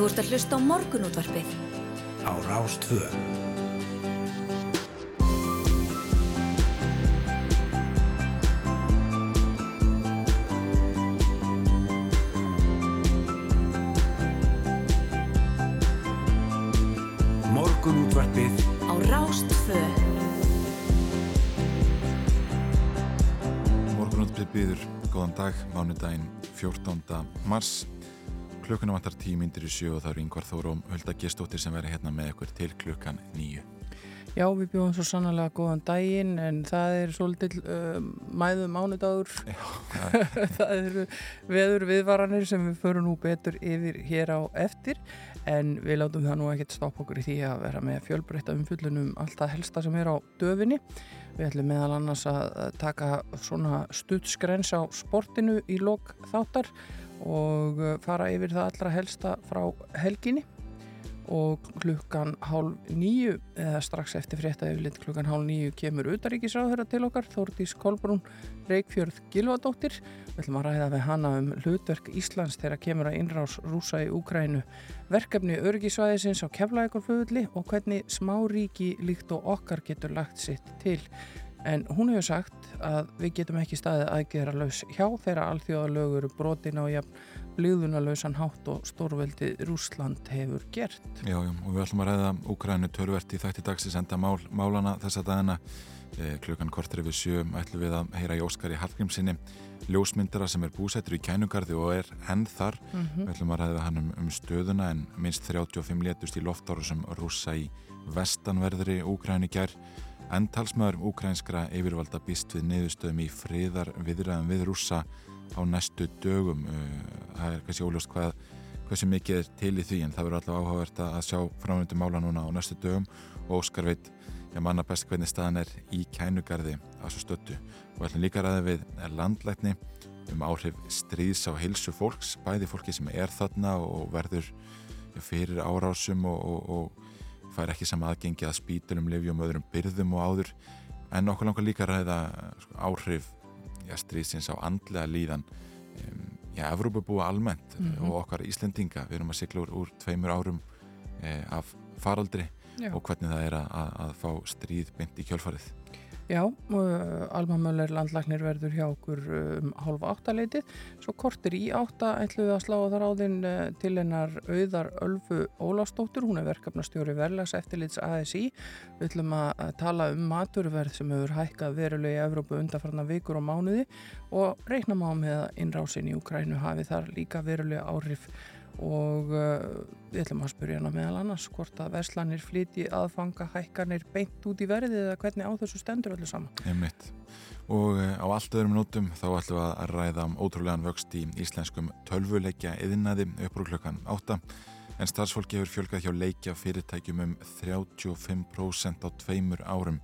Þú ert að hlusta á morgunútvarpið. Á Rástvö. Morgunútvarpið Á Rástvö. Morgunútbrið býður, góðan dag, mánudaginn 14. mars. Klukkuna vantar tíu myndir í sjö og það eru yngvar Þóru og Hulda Gistóttir sem verður hérna með ykkur til klukkan nýju. Já, við bjóðum svo sannlega góðan daginn en það er svolítil uh, mæðum mánudagur. það eru veður viðvaranir sem við förum nú betur yfir hér á eftir en við látum það nú ekkert stoppa okkur í því að vera með fjölbreytta umfyllunum allt það helsta sem er á döfinni. Við ætlum meðal annars að taka svona stuttsgrens á sportinu í lok þáttar og uh, fara yfir það allra helsta frá helginni. Og klukkan hálf nýju eða strax eftir frétta yfirleitt klukkan hálf nýju kemur utaríkisráðherra til okkar Þórdís Kolbrún Reykjörð Gilvadóttir við ætlum að ræða við hana um hlutverk Íslands þegar kemur að innrás rúsa í Úkrænu verkefni örgisvæðisins á keflaðegarflöðli og hvernig smáríki líkt og okkar getur lagt sitt til en hún hefur sagt að við getum ekki staðið aðgerra laus hjá þeirra alþjóðalögur brotin á jafn blíðunalösan hátt og stórveldi Rúsland hefur gert. Já, já, og við ætlum að ræða Úkrænu törvert í þætti dagsins enda mál, málana þessa dagina eh, klukkan kortir yfir sjö ætlum við að heyra í Óskari Hallgrímsinni ljósmyndara sem er búsættur í kænugarði og er henn þar mm -hmm. við ætlum að ræða hann um, um stöðuna en minst 35 létust í loftáru sem rúsa í vestanverðri Úkrænu gær en talsmaður úkrænskra yfirvalda býst við niðurstöðum í friðar viðræðum við rúsa á næstu dögum. Það er kannski óljóst hvað hversu mikið er til í því en það verður alltaf áhugavert að sjá framöndu mála núna á næstu dögum. Og Óskar veit ég manna best hvernig staðan er í kænugarði á svo stöttu og ætlum líka ræði við landlækni um áhrif stríðs á heilsu fólks bæði fólki sem er þarna og verður fyrir árásum og, og, og fær ekki sama aðgengi að spítunum, livjum, öðrum byrðum og áður en okkur langar líka að ræða sko, áhrif já, stríðsins á andlega líðan já, Evrópa búa almennt mm -hmm. og okkar Íslendinga, við erum að sigla úr, úr tveimur árum eh, af faraldri já. og hvernig það er að, að, að fá stríð beint í kjölfarið Já, uh, Alma Möller landlagnir verður hjá okkur um hálfa áttaleitið, svo kortir í átta ætlum við að slá þar áðinn uh, til hennar auðar Ölfu Ólástóttur, hún er verkefnastjóri verðlags eftirlits ASI, við ætlum að tala um maturverð sem hefur hækkað verulega í Evrópu undanfarnar vikur og mánuði og reiknum á með innrásin í Ukrænu hafi þar líka verulega áhrif og uh, við ætlum að spyrja hana meðal annars hvort að verslanir flyti aðfanga hækkanir beint út í verðið eða hvernig á þessu stendur öllu saman. Einmitt. Og uh, á allt öðrum nótum þá ætlum við að ræða um ótrúlegan vöxt í íslenskum tölvuleikja eðinaði uppur klukkan 8 en starfsfólki hefur fjölgað hjá leikja fyrirtækjum um 35% á tveimur árum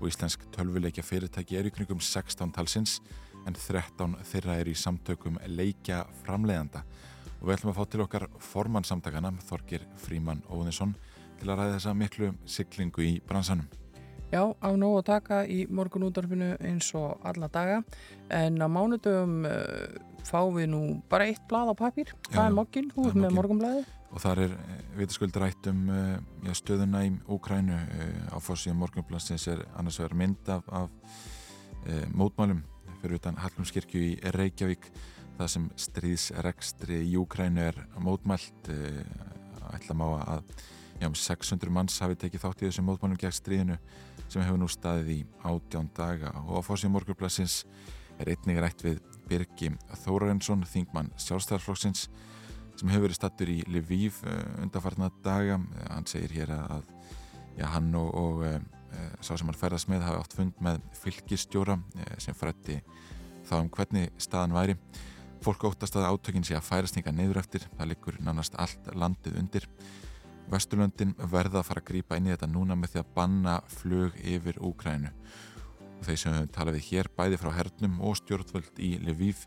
og íslensk tölvuleikja fyrirtæki er í kringum 16 talsins en 13 þeirra er í samtökum leikja framleiðanda og við ætlum að fá til okkar formann samtakana Þorgir Fríman Óðinsson til að ræða þessa miklu siglingu í bransanum. Já, á nóg að taka í morgun útdarfinu eins og alla daga. En á mánudöfum uh, fáum við nú bara eitt blad á papír, það er mokkin, hún er með morgunblæði. Og þar er vitaskuld rætt um uh, stöðuna í Úkrænu uh, á fórsíðan morgunblæðsins er annars vegar mynd af, af mótmálum fyrir utan Hallumskirkju í Reykjavík það sem stríðsrekstri í Júkrænu er mótmælt ætla má að já, um 600 manns hafi tekið þátt í þessum mótmælum gegn stríðinu sem hefur nú staðið í átján daga. Og á fórsíðan morgunblæsins er einnig rætt við Birgi Þórarensson, þingmann sjálfstæðarflokksins sem hefur verið stattur í Lviv undarfarna daga. Hann segir hér að já, hann og, og e, sá sem hann ferðast með hafi átt fund með fylgistjóra e, sem frætti þá um hvernig staðan væri Fólk óttast að átökinn sé að færast nýga neyður eftir, það likur nánast allt landið undir. Vesturlöndin verða að fara að grýpa inn í þetta núna með því að banna flug yfir Úkrænu. Og þeir sem tala við hér bæði frá hernum og stjórnvöld í Lviv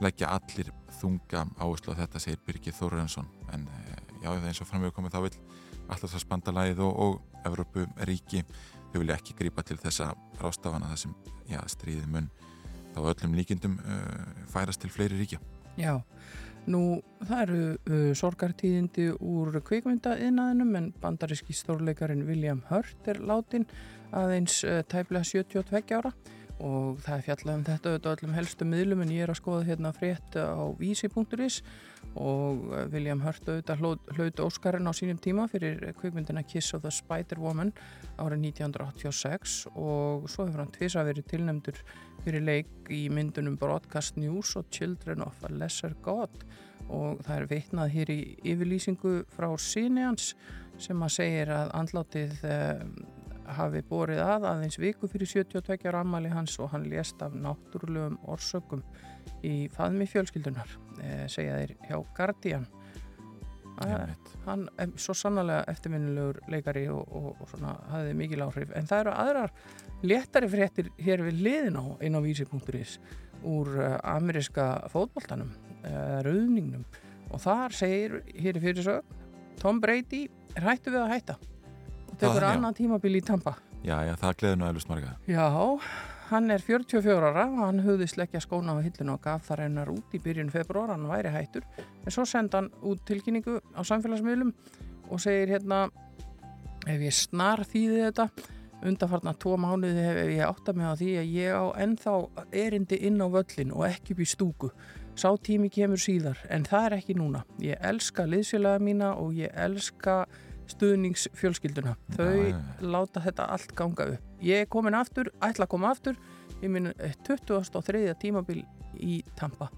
leggja allir þunga áherslu á þetta, segir Birgir Þórensson. En já, það er eins og framveg komið þá vil alltaf það spanda læð og, og Evrópu ríki, þau vilja ekki grýpa til þessa rástafana þar sem já, stríðið mun þá öllum líkindum uh, færast til fleiri ríkja. Já, Nú, það eru uh, sorgartíðindi úr kvikmyndaðinaðinum en bandaríski stórleikarin William Hurt er látin aðeins uh, tæplega 72 ára og það er fjallað um þetta auðvitað öllum helstu miðlum en ég er að skoða hérna frétt á vísi.is og uh, William Hurt auðvitað hlaut Óskarinn á sínum tíma fyrir kvikmyndina Kiss of the Spider-Woman árið 1986 og svo hefur hann tvisa verið tilnemdur fyrir leik í myndunum Broadcast News og Children of a Lesser God. Og það er veitnað hér í yfirlýsingu frá síni hans sem að segir að andlátið eh, hafi borið að aðeins viku fyrir 72 ára ammali hans og hann lést af náttúrulegum orsökum í faðmi fjölskyldunar eh, segja þeir hjá Guardian. Hann er svo sannlega eftirminnilegur leikari og, og, og svona hafði mikil áhrif. En það eru aðrar léttari fréttir hér við liðin á inn á vísi.is úr uh, ameríska fótballtanum uh, rauðningnum. Og þar segir hér í fyrirsög Tom Brady hættu við að hætta. Og tekur annan tímabil í Tampa. Já, já, það gleður nú eflust marga. Já, hann er 44 ára og hann höfði sleggja skóna á hillinu og gaf þar hennar út í byrjun februar, hann væri hættur. En svo senda hann út tilkynningu á samfélagsmiðlum og segir hérna ef ég snar þýði þetta undanfarnar tvo mánuði hef ég átt að með á því að ég á ennþá erindi inn á völlin og ekki upp í stúku. Sá tími kemur síðar en það er ekki núna. Ég elska liðsjölaða mína og ég elska stuðningsfjölskylduna. Þau já. láta þetta allt ganga upp ég er komin aftur, ætla að koma aftur ég minn 23. tímabil í Tampa.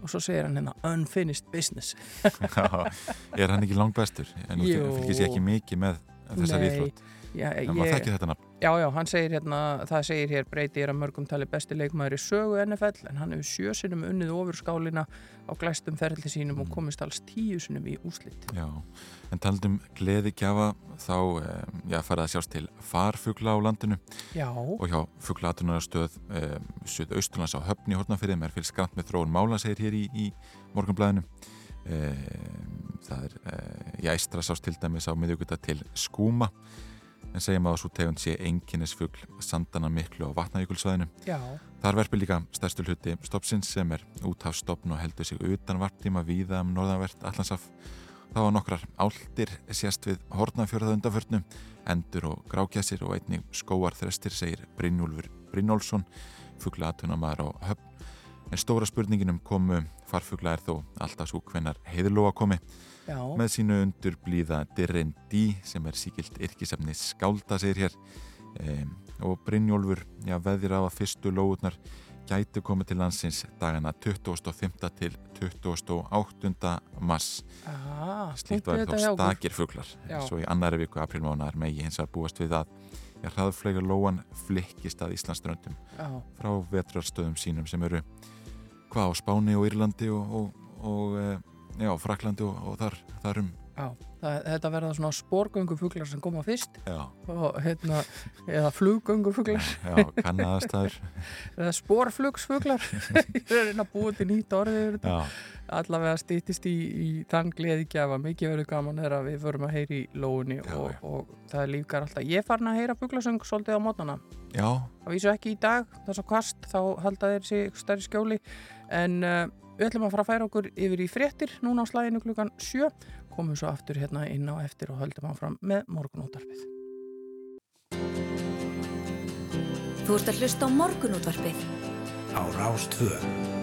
Og svo segir hann hérna unfinished business. Er hann ekki langt bestur? En þú fylgis ég ekki mikið með þessar íþrótt. En maður þekkir þetta nafn Já, já, hann segir hérna, það segir hér Breiti er að mörgum tali besti leikmaður í sögu NFL en hann hefur sjösinum unnið ofur skálina á glæstum ferli sínum mm. og komist alls tíusinum í úslitt Já, en taldum gleði kjafa þá, um, já, farið að sjást til farfugla á landinu já. og hjá fuglatunarstöð um, Suðausturlands á höfni hórnafyrðum er fylgst grann með þróun mála, segir hér í, í morgunblæðinu um, það er, uh, já, Ístra sást til dæmis á miðjöguta til skúma en segjum að þessu tegund sé enginnesfugl sandana miklu á vatnajökulsvæðinu. Þar verpir líka stærstu hluti stoppsins sem er úthafstofn og heldur sig utan varptíma víða um norðanvert allansaf. Það var nokkrar áldir sérst við hornafjörða undaförnum, endur og grákjæsir og einni skóarþrestir segir Brynjólfur Brynjólfsson, fugglatunamaður á höfn. En stóra spurninginum komu farfugla er þó alltaf svo hvenar heiðlóa komi Já. með sínu undur blíða Direndi sem er síkilt yrkisefni skálda segir hér um, og Brynjólfur já, veðir á að fyrstu lóðunar gætu komið til landsins dagana 25. til 28. mars ah, slíkt var þá stakir fuglar svo í annari viku aprilmánar megi hins að búast við að hraðflega lóan flikkist að Íslandsströndum frá vetrarstöðum sínum sem eru hvað á Spáni og Írlandi og, og, og eh, já, Fraklandi og, og þar, þar um Já, það, þetta verða svona spórgöngufuglar sem koma fyrst já. og hérna, eða fluggöngufuglar Já, kannadastæður eða spórflugsfuglar ég er að búið til nýtt orðið allavega stýttist í, í þann gleði gjafa, mikið verður gaman er að við förum að heyri í lóunni og, og það er lífgar alltaf, ég farin að heyra fuglasöng svolítið á mótana. Já. Það vísu ekki í dag, það er svo kvast þá halda þeir sig stærri skjóli. En uh, Við ætlum að fara að færa okkur yfir í fréttir núna á slæðinu klukkan 7 komum svo aftur hérna inn á eftir og höldum áfram með morgunútvarpið. Þú ert að hlusta á morgunútvarpið. Á Rástvöð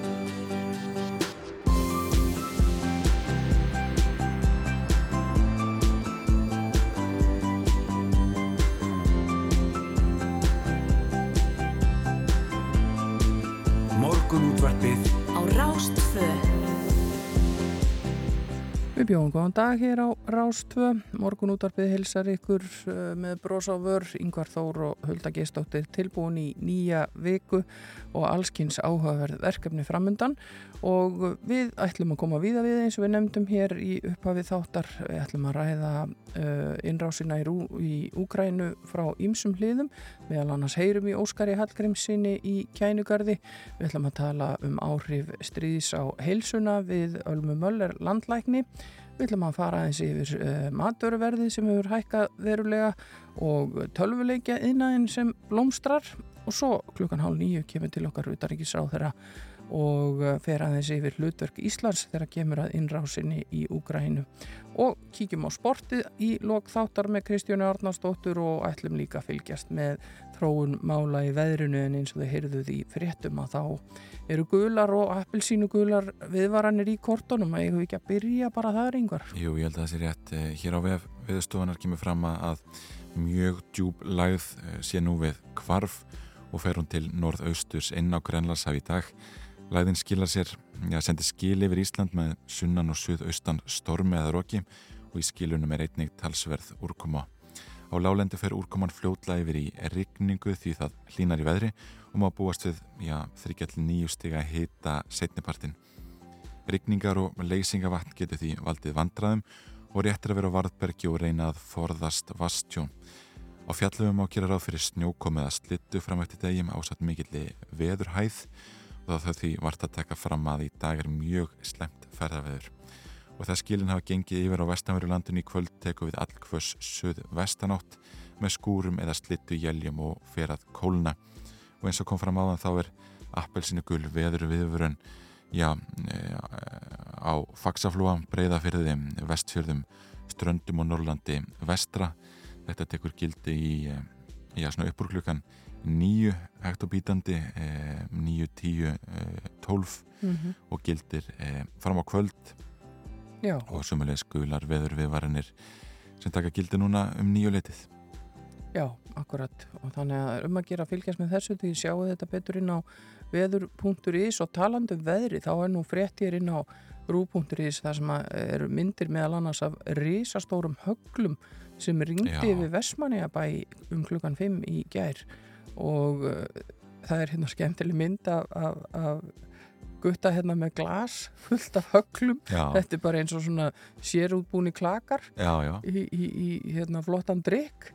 Við bjóðum góðan dag hér á Rástvö, morgun útvarpið hilsar ykkur uh, með bros á vör, yngvar Þór og Hulda Geistóttir tilbúin í nýja viku og allskynns áhugaverð verkefni framundan og við ætlum að koma víða við eins og við nefndum hér í upphafið þáttar, við ætlum að ræða uh, innrásina í, í Úkrænu frá ýmsum hliðum, meðal annars heyrum í Óskari Hallgrímsinni í Kænugarði, við ætlum að tala um áhrif stríðs á heilsuna við Ölmu Möller landlækni. Við ætlum að fara eins yfir uh, maturverði sem hefur hækkað verulega og tölvuleikja innæðin sem blómstrar. Og svo klukkan hálf nýju kemur til okkar utaríkisráð þeirra og uh, fer aðeins yfir hlutverk Íslands þegar kemur að innrásinni í Úgrænu og kíkjum á sportið í lok þáttar með Kristjónu Arnarsdóttur og ætlum líka að fylgjast með þróun mála í veðrunu en eins og þau heyrðuð í fréttum að þá eru gular og appelsínu gular viðvaranir í kortunum að ég hef ekki að byrja bara það yngvar. Jú, ég held að það sé rétt. Eh, hér á vef viðstofunar kemur fram að mjög djúb lagð eh, sé nú við kvarf og fer hún til norðausturs inn á Grenlarshaf í dag. Læðin skilar sér, já, sendir skil yfir Ísland með sunnan og suðaustan stormi eða roki og í skilunum er einnig talsverð úrkoma. Á lálendi fer úrkoman fljótla yfir í rigningu því það hlínar í veðri og má búast við, já, þryggjall nýju stiga hita setnipartin. Rigningar og leysingavatn getur því valdið vandraðum og réttir að vera á varðbergi og reyna að forðast vastjón. Á fjallöfum á gera ráð fyrir snjókomið að slittu fram eftir degjum ásat mikilli veðurhæð og þá því vart að taka fram að í dag er mjög slemt ferðaveður. Og það skilin hafa gengið yfir á vestanveru landinu í kvöld teku við allkvöss söð vestanátt með skúrum eða slittu jæljum og ferað kólna. Og eins og kom fram áðan þá er appelsinu gul veður viðvörun já, á faksaflúa, breyðafyrði, vestfjörðum, ströndum og Norrlandi vestra. Þetta tekur gildi í, já, svona uppur klukkan nýju hektobítandi nýju, tíu, tólf mm -hmm. og gildir e, fram á kvöld. Já. og sumulegis gular veður viðvarinir sem taka gildi núna um nýju letið Já, akkurat. Og þannig að um að gera fylgjast með þessu því sjáu þetta betur inn á veður.is og talandu um veðri þá er nú fréttir inn á rú.is þar sem eru myndir meðal annars af risastórum höglum sem ringdi við Vesmanega bæ um klukkan 5 í gær og uh, það er hérna skemmtileg mynd af, af, af gutta hérna með glas fullt af höglum já. þetta er bara eins og svona sérútbúni klakar já, já. Í, í, í hérna flottan drikk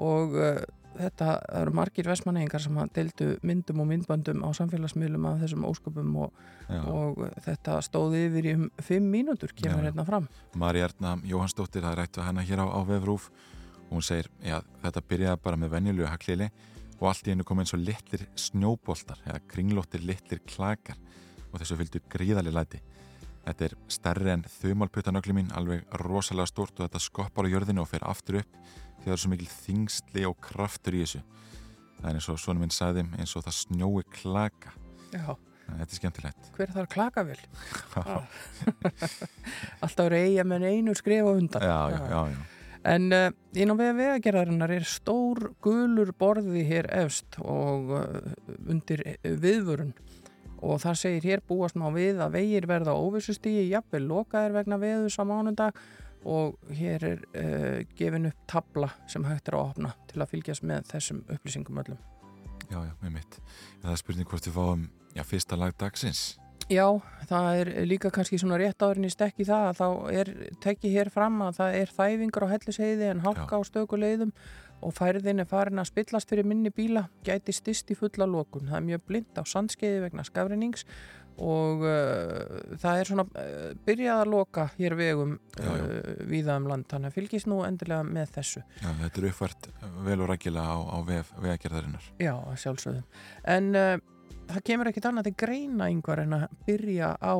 og uh, þetta eru margir vestmannegingar sem deildu myndum og myndböndum á samfélagsmiðlum af þessum ósköpum og, og þetta stóði yfir í um fimm mínútur kemur hérna fram. Mari Erna Jóhannsdóttir, það rættu hana hér á, á Vefrúf og hún segir, já þetta byrjaði bara með venjulegu haklili og allt í hennu kom eins og litlir snjóboltar eða kringlóttir litlir klakar og þessu fylgdu gríðali læti. Þetta er stærri en þaumalputanögli mín, alveg rosalega stort og þetta skoppar á jörðinu og fer aftur upp því það er svo mikil þingstli og kraftur í þessu. Það er eins og svona minn sagði eins og það snjói klaka. Já. Þetta er skemmtilegt. Hver þarf klaka vel? Alltaf reyja með einu skrif á undan. Já, já, já. já. En uh, inn á vegagerðarinnar er stór gulur borði hér efst og uh, undir viðvörun og það segir hér búast má við að vegir verða óvissustígi, jafnvel lokaðir vegna veðus á mánundag og hér er uh, gefin upp tabla sem hægt er að opna til að fylgjast með þessum upplýsingum öllum. Já, já, með mitt. Það er spurning hvort við fáum já, fyrsta lag dagsins. Já, það er líka kannski svona rétt árin í stekki það að þá er tekið hér fram að það er þæfingar á helliseiði en halka á stökuleiðum og færðin er farin að spillast fyrir minni bíla, gæti stist í fulla lókun. Það er mjög blind á sandskeiði vegna skafrinnings og uh, það er svona uh, byrjað að loka hér vegum uh, viða um land, þannig að fylgis nú endilega með þessu. Já, þetta er uppvært vel og rækila á, á vegagerðarinnar. Já, sjálfsögðum. En það kemur ekkit annað til greina yngvar en að byrja á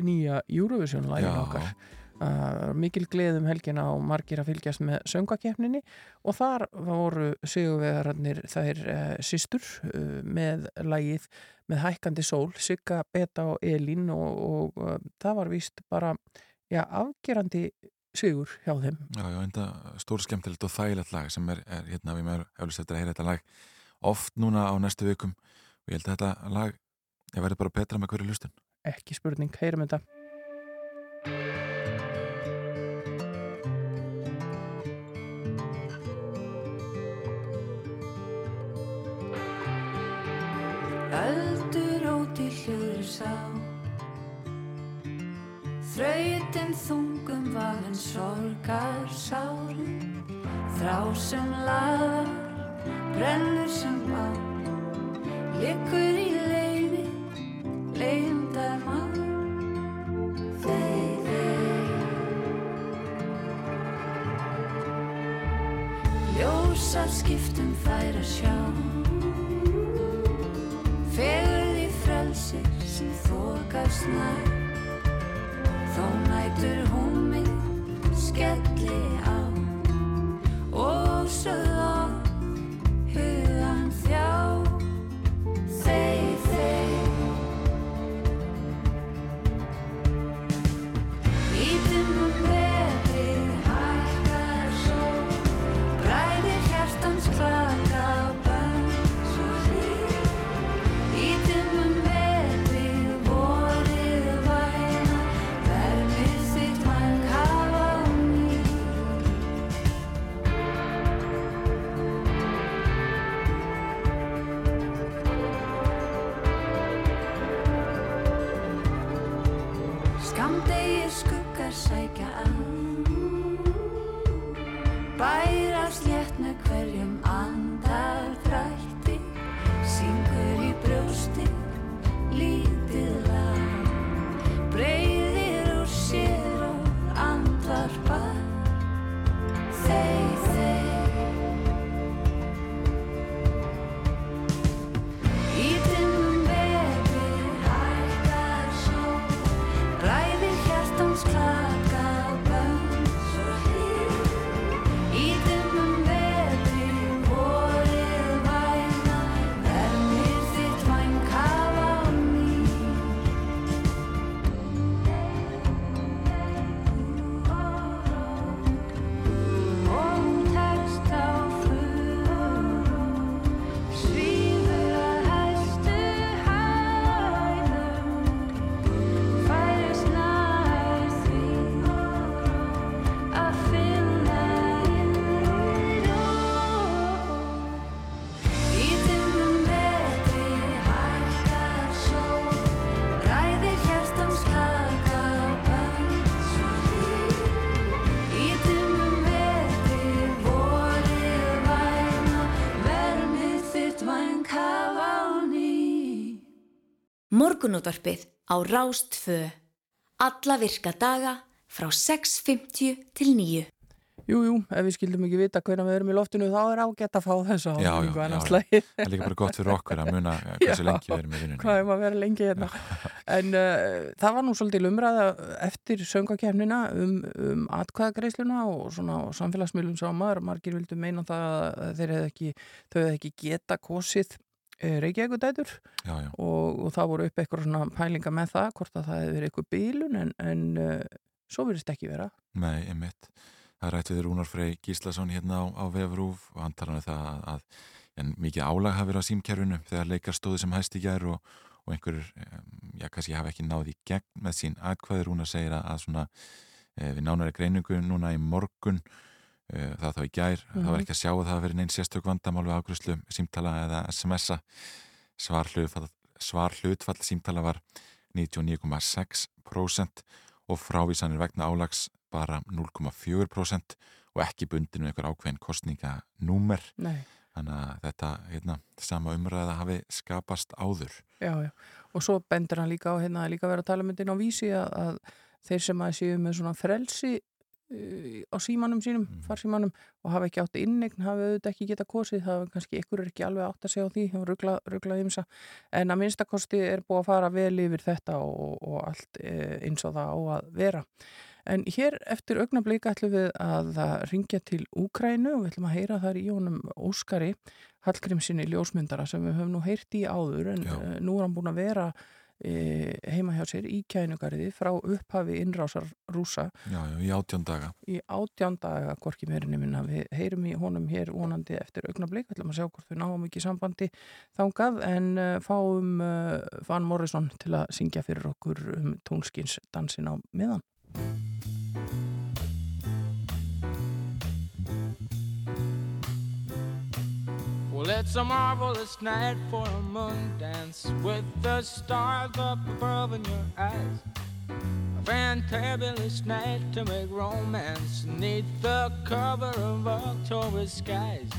nýja Eurovision-lægin okkar. Uh, mikil gleðum helgina og margir að fylgjast með söngakefninni og þar voru sigurvegararnir þær uh, sístur uh, með lægið með hækkandi sól, Sigga, Beta og Elín og, og það var vist bara já, afgerandi sigur hjá þeim. Já, já, enda stóru skemmtilegt og þægilegt lag sem er, er hérna við með eflustættir að heyra þetta lag oft núna á næstu vikum og ég held að þetta lag ég verði bara betra með hverju hlustun. Ekki spurning, heyrum þetta. Öldur óti hljóður sá Þrautin þungum vagan sorgar sárum Þrá sem lagar, brennur sem á Liggur í leiði, leiðindar mann Þeir, þeir Ljósar skiptum þær að sjá. Fegur því frel sér sem þokast nær. Þó nætur hún mig skelli á. Og sögð Morgunútvarpið á Rástfö. Alla virka daga frá 6.50 til 9. Jú, jú, ef við skildum ekki vita hvernig við erum í loftinu þá er ágætt að fá þessu Já, já, áminningu já, annars já. slagið. Það er líka bara gott fyrir okkur að muna eh, hversu Já. lengi við erum í vinnunni. Hvað er maður að vera lengi hérna? En uh, það var nú svolítið umræða eftir söngakefnina um, um atkvæðagreisluna og svona á samfélagsmiðlum sá maður. Margir vildu meina það að þeir hefði ekki, þau hefði ekki geta kosið Reykjavíkudætur Já, já, og, og það voru upp eitthvað svona pælinga með það, hvort að það hefði verið eitthvað bílun en, en uh, svo virðist ekki vera. nei, einmitt. Það rætti við Rúnar Frey Gíslason hérna á, á Vefrúf og hann talar um það að, að en mikið álag hafi verið á símkerfinu þegar leikar stóðu sem hæst í gær og, og einhverjur, em, já, kannski hafa ekki náði í gegn með sín atkvæði. Rúnar segir að, að svona e, við nánari greiningu núna í morgun það þá í gær, það var ekki að sjá að það hafi verið neins sérstök vandamál við ágrúslu símtala eða SMS-a svar hlutfall, svar hlutfall símtala var 99,6% og frávísanir vegna álags bara 0,4% og ekki bundinu einhver ákveðin kostninganúmer þannig að þetta hérna, sama umræða hafi skapast áður. Já, já. Og svo bendur hann líka á hérna líka verið að tala um þetta inn á vísi að, að þeir sem að séu með svona frelsi á símanum sínum, Mhm. farsímanum og hafa ekki átt innegn, hafa auðvitað ekki geta kosið, það hafa kannski ykkur er ekki alveg átt að segja á því, hafa ruggla, ruggla ymsa en að minnstakosti er búið að fara vel yfir þetta og, og allt eh, eins og það á að vera. En hér eftir augnablík ætlum við að ringja til Úkrænu og við ætlum að heyra þar í honum Óskari Hallgrímsinni ljósmyndara sem við höfum nú heyrt í áður en Já. uh, nú er hann búin að vera e, heima hjá sér í kænugarði frá upphafi innrásar rúsa já, já, í átjón daga. Í átjándaga hvorki meirinni minna. Við heyrum í honum hér vonandi eftir augnablík, við ætlum að sjá hvort við náum ekki sambandi þangað en uh, fáum uh, Van Morrison til að syngja fyrir okkur um tónskins dansin á miðan Well, it's a marvelous night for a moon dance with the stars up above in your eyes. A fantabulous night to make romance neath the cover of October skies.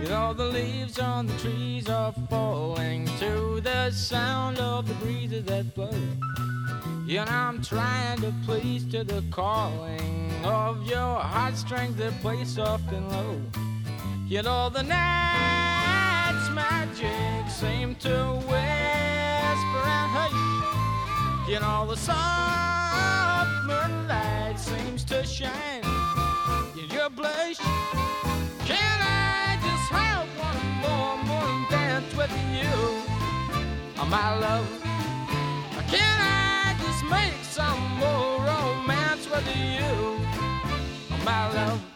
You know, the leaves on the trees are falling to the sound of the breezes that blow. You know, I'm trying to please to the calling of your heartstrings that play soft and low. You know the night's magic seemed to whisper and hush. You know, the soft moonlight seems to shine in your blush. Can I just have one more moon dance with you, oh, my love? Can I just make some more romance with you, oh, my love?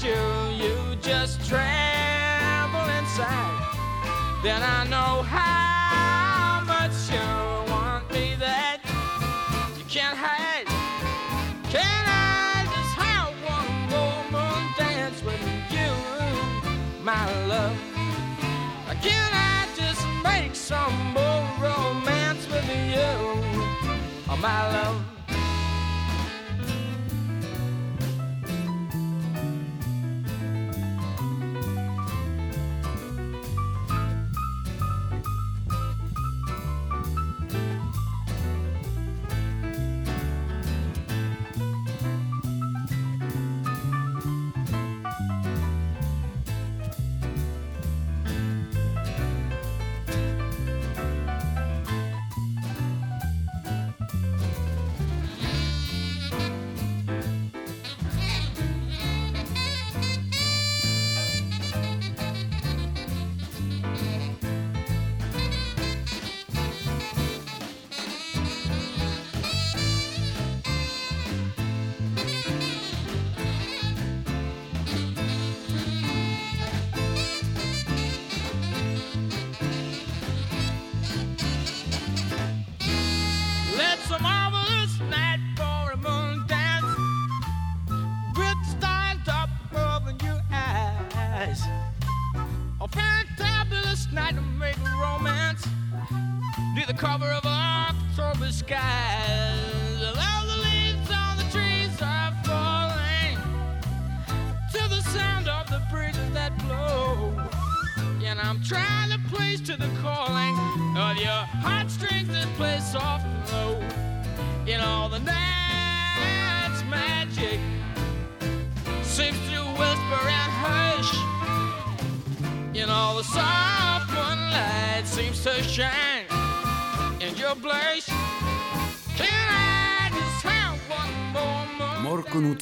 touch you, just tremble inside. Then I know how much you want me that you can't hide. Can I just have one more dance with you, my love? Can I just make some more romance with you, oh, my love?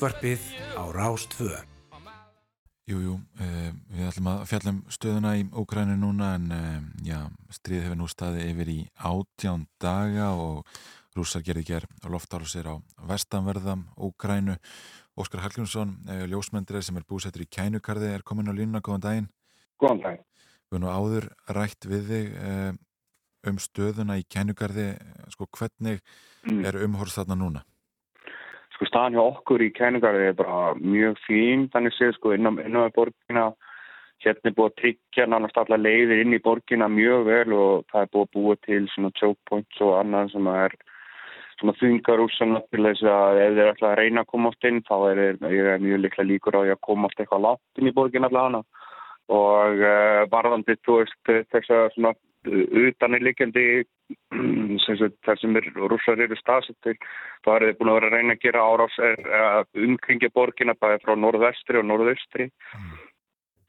Útvarpið á Rástvö. Jú, jú, uh, við ætlum að fjallum stöðuna í Ókrænu núna en uh, já, stríð hefur nú staði yfir í átján daga og rússar gerði ger loftáru sér á vestanverðam Ókrænu. Óskar Hallgrímsson, uh, ljósmendrið sem er búsettur í Kænukarði, er komin á línuna, góðan daginn. Góðan dag. Við erum nú áður rætt við þig uh, um stöðuna í Kænukarði, sko hvernig Mm. er umhorst þarna núna? Sko staðan hjá okkur í kæningarði er bara mjög fín, þannig séð sko innan, innan við borgina. Hérna er búið að tryggja nánast alla leiðir inn í borgina mjög vel og það er búið að búa til svona choke points og annað sem er svona þungar úr svona til þess að ef þeir ætla að reyna að koma oft inn þá er, er, mjög liklega líkur á að koma oft eitthvað látt inn í borgina allavega og uh, varðandi þú veist þess að svona utanilíkjandi þar sem er rússar eru staðsettir þá er þið búin að vera að reyna að gera árás umkringja borgina bæði frá norðvestri og norðaustri.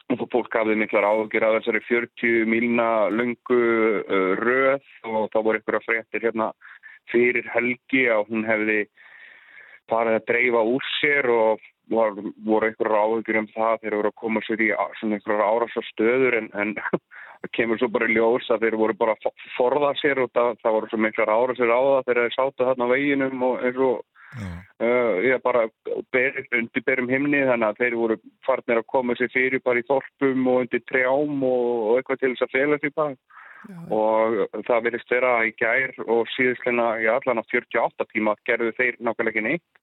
Og þú fólk hafði miklar ágjur á þessari 40 milna lungu uh, röð og þá voru ykkur að fréttir hérna fyrir helgi að hún hefði farið að dreifa úr sér og var, voru ykkur ágjur um það þegar voru að koma sér í svona ykkur árásar stöður en, en það kemur svo bara ljós að þeir voru bara að forða sér og það, það voru svo miklar árásir á það þegar þeir sátu þarna á veginum og eins og Uh, ég bara ber, undir berum himni þannig að þeir voru farnir að koma sér fyrir bara í þorpum og undir trjám og, og eitthvað til þess að fela því bara. Já. og það verðist vera í gær og síðustleina í allan á 48 tíma gerðu þeir nákvæmlega ekki neitt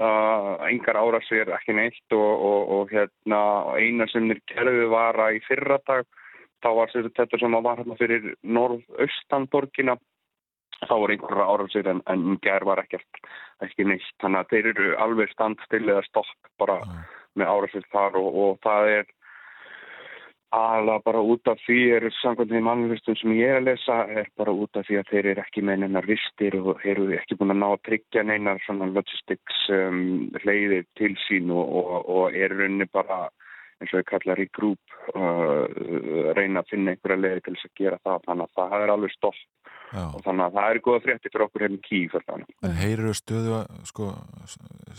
uh, engar ára sér ekki neitt og, og, og hérna eina sem þeir gerðu var að í fyrradag þá var þetta sem var hérna fyrir norðaustan borgina þá voru einhverja árásir en, en gær var ekkert ekki neitt. Þannig að þeir eru alveg standstill eða stopp bara með árásir þar og, og það er alveg bara út af því er samkvæmt því mannlistum sem ég er að lesa er bara út af því að þeir eru ekki með neinar vistir og eru ekki búin að ná að tryggja neinar svona logistics um, leiðir til sín og, og, og eru rauninni bara eins og ég kallar í grúp uh, reyna að finna einhverja leiði til þess að gera það þannig að það er alveg stopp Já. og þannig að það er góða frétti fyrir okkur hérna í kýf En heyriru stöðu sko,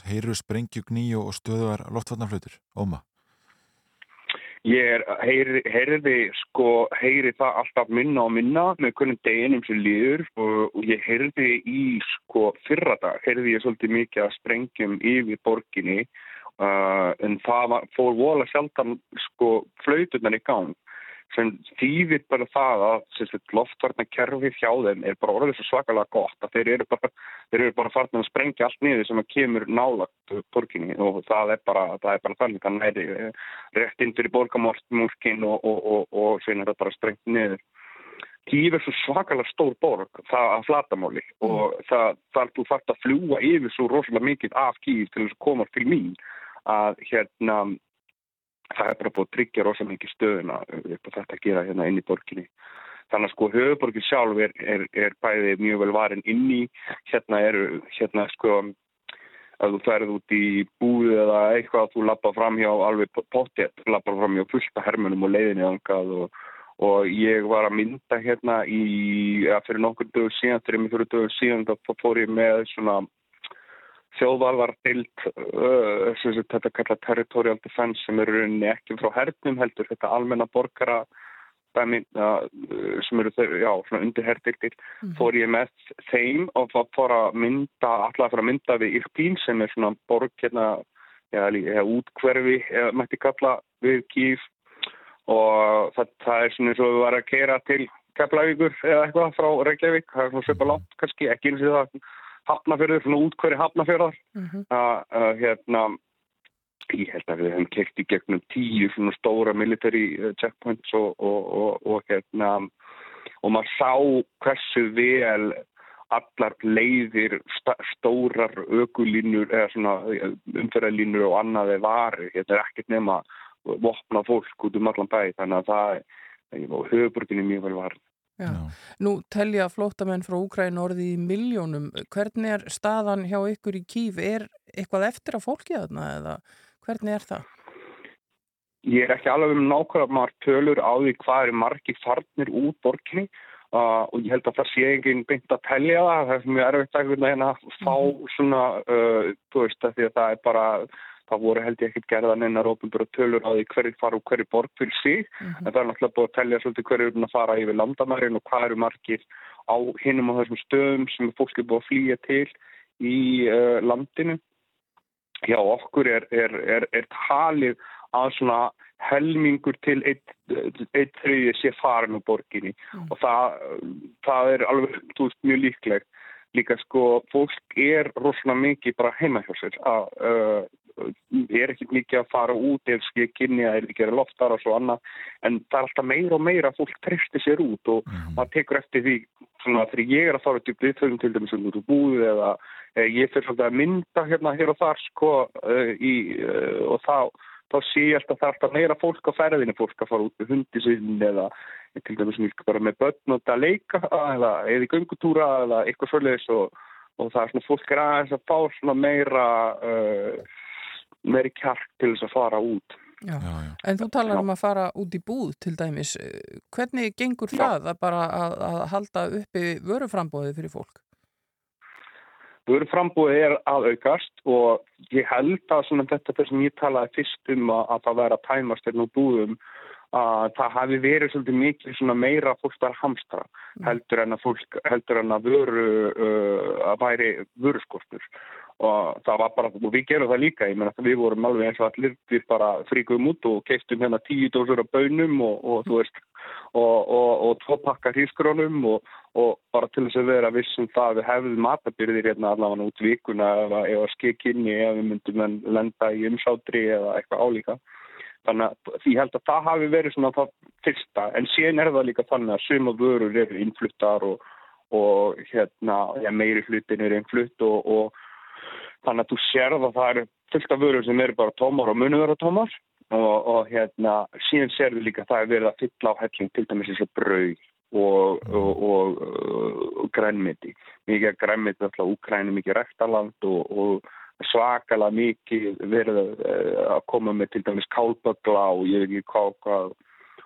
heyriru sprengjugný og stöðuar loftvarnarflutur, óma? Ég heyri, heyriði, sko, heyri það alltaf minna og minna með hvernig deginum sem líður og, ég heyriði í, sko, fyrra dag, heyriði ég svolítið mikið að sprengjum yfir borginni uh, en það var, fór vola sjaldan, sko, flautunar í gang sem þýðir bara það að loftvarnakerfið hjá þeim er bara orðið svo svakalega gott að þeir eru bara, þeir eru bara farin að sprengja allt niður sem að kemur nálagt borginni og það er bara, það er bara þannig að er rétt inn fyrir borgamórkin og, og, og, og síðan er það bara sprengt niður. Kíf er svo svakalega stór borg, það að flatamáli mm. og það, það er þú fært að fljúa yfir svo rosalega mikið af Kíf til þess að koma til mín að hérna það er bara búið að tryggja rosa mikið stöðuna upp á þetta að gera hérna inn í borginni. Þannig að sko höfuborgin sjálf er, er, er bæði mjög vel varin inn í, hérna eru, hérna sko, að þú ferð út í búðu eða eitthvað að þú lappa fram hjá alveg pottet, lappa fram hjá fullta hermunum og leiðinni angað og, og ég var að mynda hérna í, ja, fyrir nokkur dögur síðan, fyrir mig fyrir dögur síðan, þá fór ég með svona þjóðvalvar dild uh, þetta kalla territorial defense sem eru ekki frá hernum heldur þetta almenna borgara dæmi, uh, sem eru þau, já, svona undir herdildir mm fór ég með þeim og fór að mynda, alltaf að fara að mynda við Irpín sem er svona borg hérna, já, eða útkverfi eða mætti kalla við Kíf og það, það er svona eins og við varum að keira til Keflavíkur eða eitthvað frá Reykjavík, það er svona söpa langt kannski, ekki eins og það hafnafjörður, svona útkværi hafnafjörðar mm -hmm. að hérna ég held að við hefum kert í gegnum tíu svona stóra military checkpoints og, og, og, og hérna og maður sá hversu vel allar leiðir stórar ökulínur eða svona umferðarlínur og annaði varu, þetta er ekkert nema vopna fólk út um allan bæ þannig að það er höfuborginni mjög vel varð Já. Nú telja flótamenn frá Úkræn orði í miljónum. Hvernig er staðan hjá ykkur í Kíf? Er eitthvað eftir að fólki þarna eða hvernig er það? Ég er ekki alveg um nákvæmlega margt tölur á því hvað eru margi farnir út borginni uh, og ég held að það sé enginn beint að telja það. Það er mjög erfitt að hérna, fá svona, uh, þú veist, að því að það er bara það voru held ég ekkert gerðan einar ópenbara tölur á því hverju fara og hverju borg fyrir sig mm -hmm. en það er náttúrulega búið að tellja svolítið hverju er að fara yfir landamærin og hvað eru margir á hinnum á þessum stöðum sem fólk er búið að flýja til í uh, landinu Já, okkur er, er, er, er talið að svona helmingur til eitt, þriði sé farin úr borginni mm. og það, það er alveg veist, mjög líklegt líka sko fólk er rosalega mikið bara heima hjá sér að uh, er ekki mikið að fara út ef skil kynni að er ekki að loftar og svo annað en það er alltaf meira og meira að fólk trefti sér út og mm. maður tekur eftir því svona þegar ég er að fara til viðfögum til dæmis út úr búið eða eh, ég fyrir svolítið að mynda hérna hér og þar sko uh, í, uh, og þá, þá sé ég alltaf það er alltaf meira fólk á ferðinu fólk að fara út með hundisinn eða til dæmis mjög bara með börn og að leika eða eða í göngutúra eða eitthvað svolítið og, og það er svona fólk er aðeins að fá svona meira uh, meiri kjark til þess að fara út. Já. Já, já. En þú talar um að fara út í búð til dæmis. Hvernig gengur það að bara að, að halda uppi vöruframbóði fyrir fólk? Vöruframbóði er að aukast og ég held að þetta er sem ég talaði fyrst um að, að það vera tæmast hérna úr búðum að það hafi verið svolítið mikið meira fólkstar hamstra mm. heldur en að fólk heldur en að vöru uh, að væri vöruskortur og það var bara, og við gerum það líka ég menn að við vorum alveg eins og allir við bara fríkum út og keistum hérna tíu dósur af bönum og, og þú veist og, og, og tvo pakka hrískrónum og bara til þess að vera vissum það við hefðum matabyrðir hérna allavega út vikuna eða, eða skekkinni eða við myndum lenda í umsátri eða eitthvað álíka. Þannig að ég held að það hafi verið svona það fyrsta en síðan er það líka þannig að suma vörur eru innfluttar og, hérna, ja, meiri hlutin er innflutt og þannig að þú sérð að það eru fullt af vörur sem eru bara tómar og munu vera tómar og, og hérna síðan sérðu líka að það er verið að fylla á helling til dæmis eins og brauð og, og, og, og grænmeti. Mikið grænmeti alltaf Úkræni, mikið rektaland og svakalega mikið verið að koma með til dæmis kálbögla og ég veit ekki hvað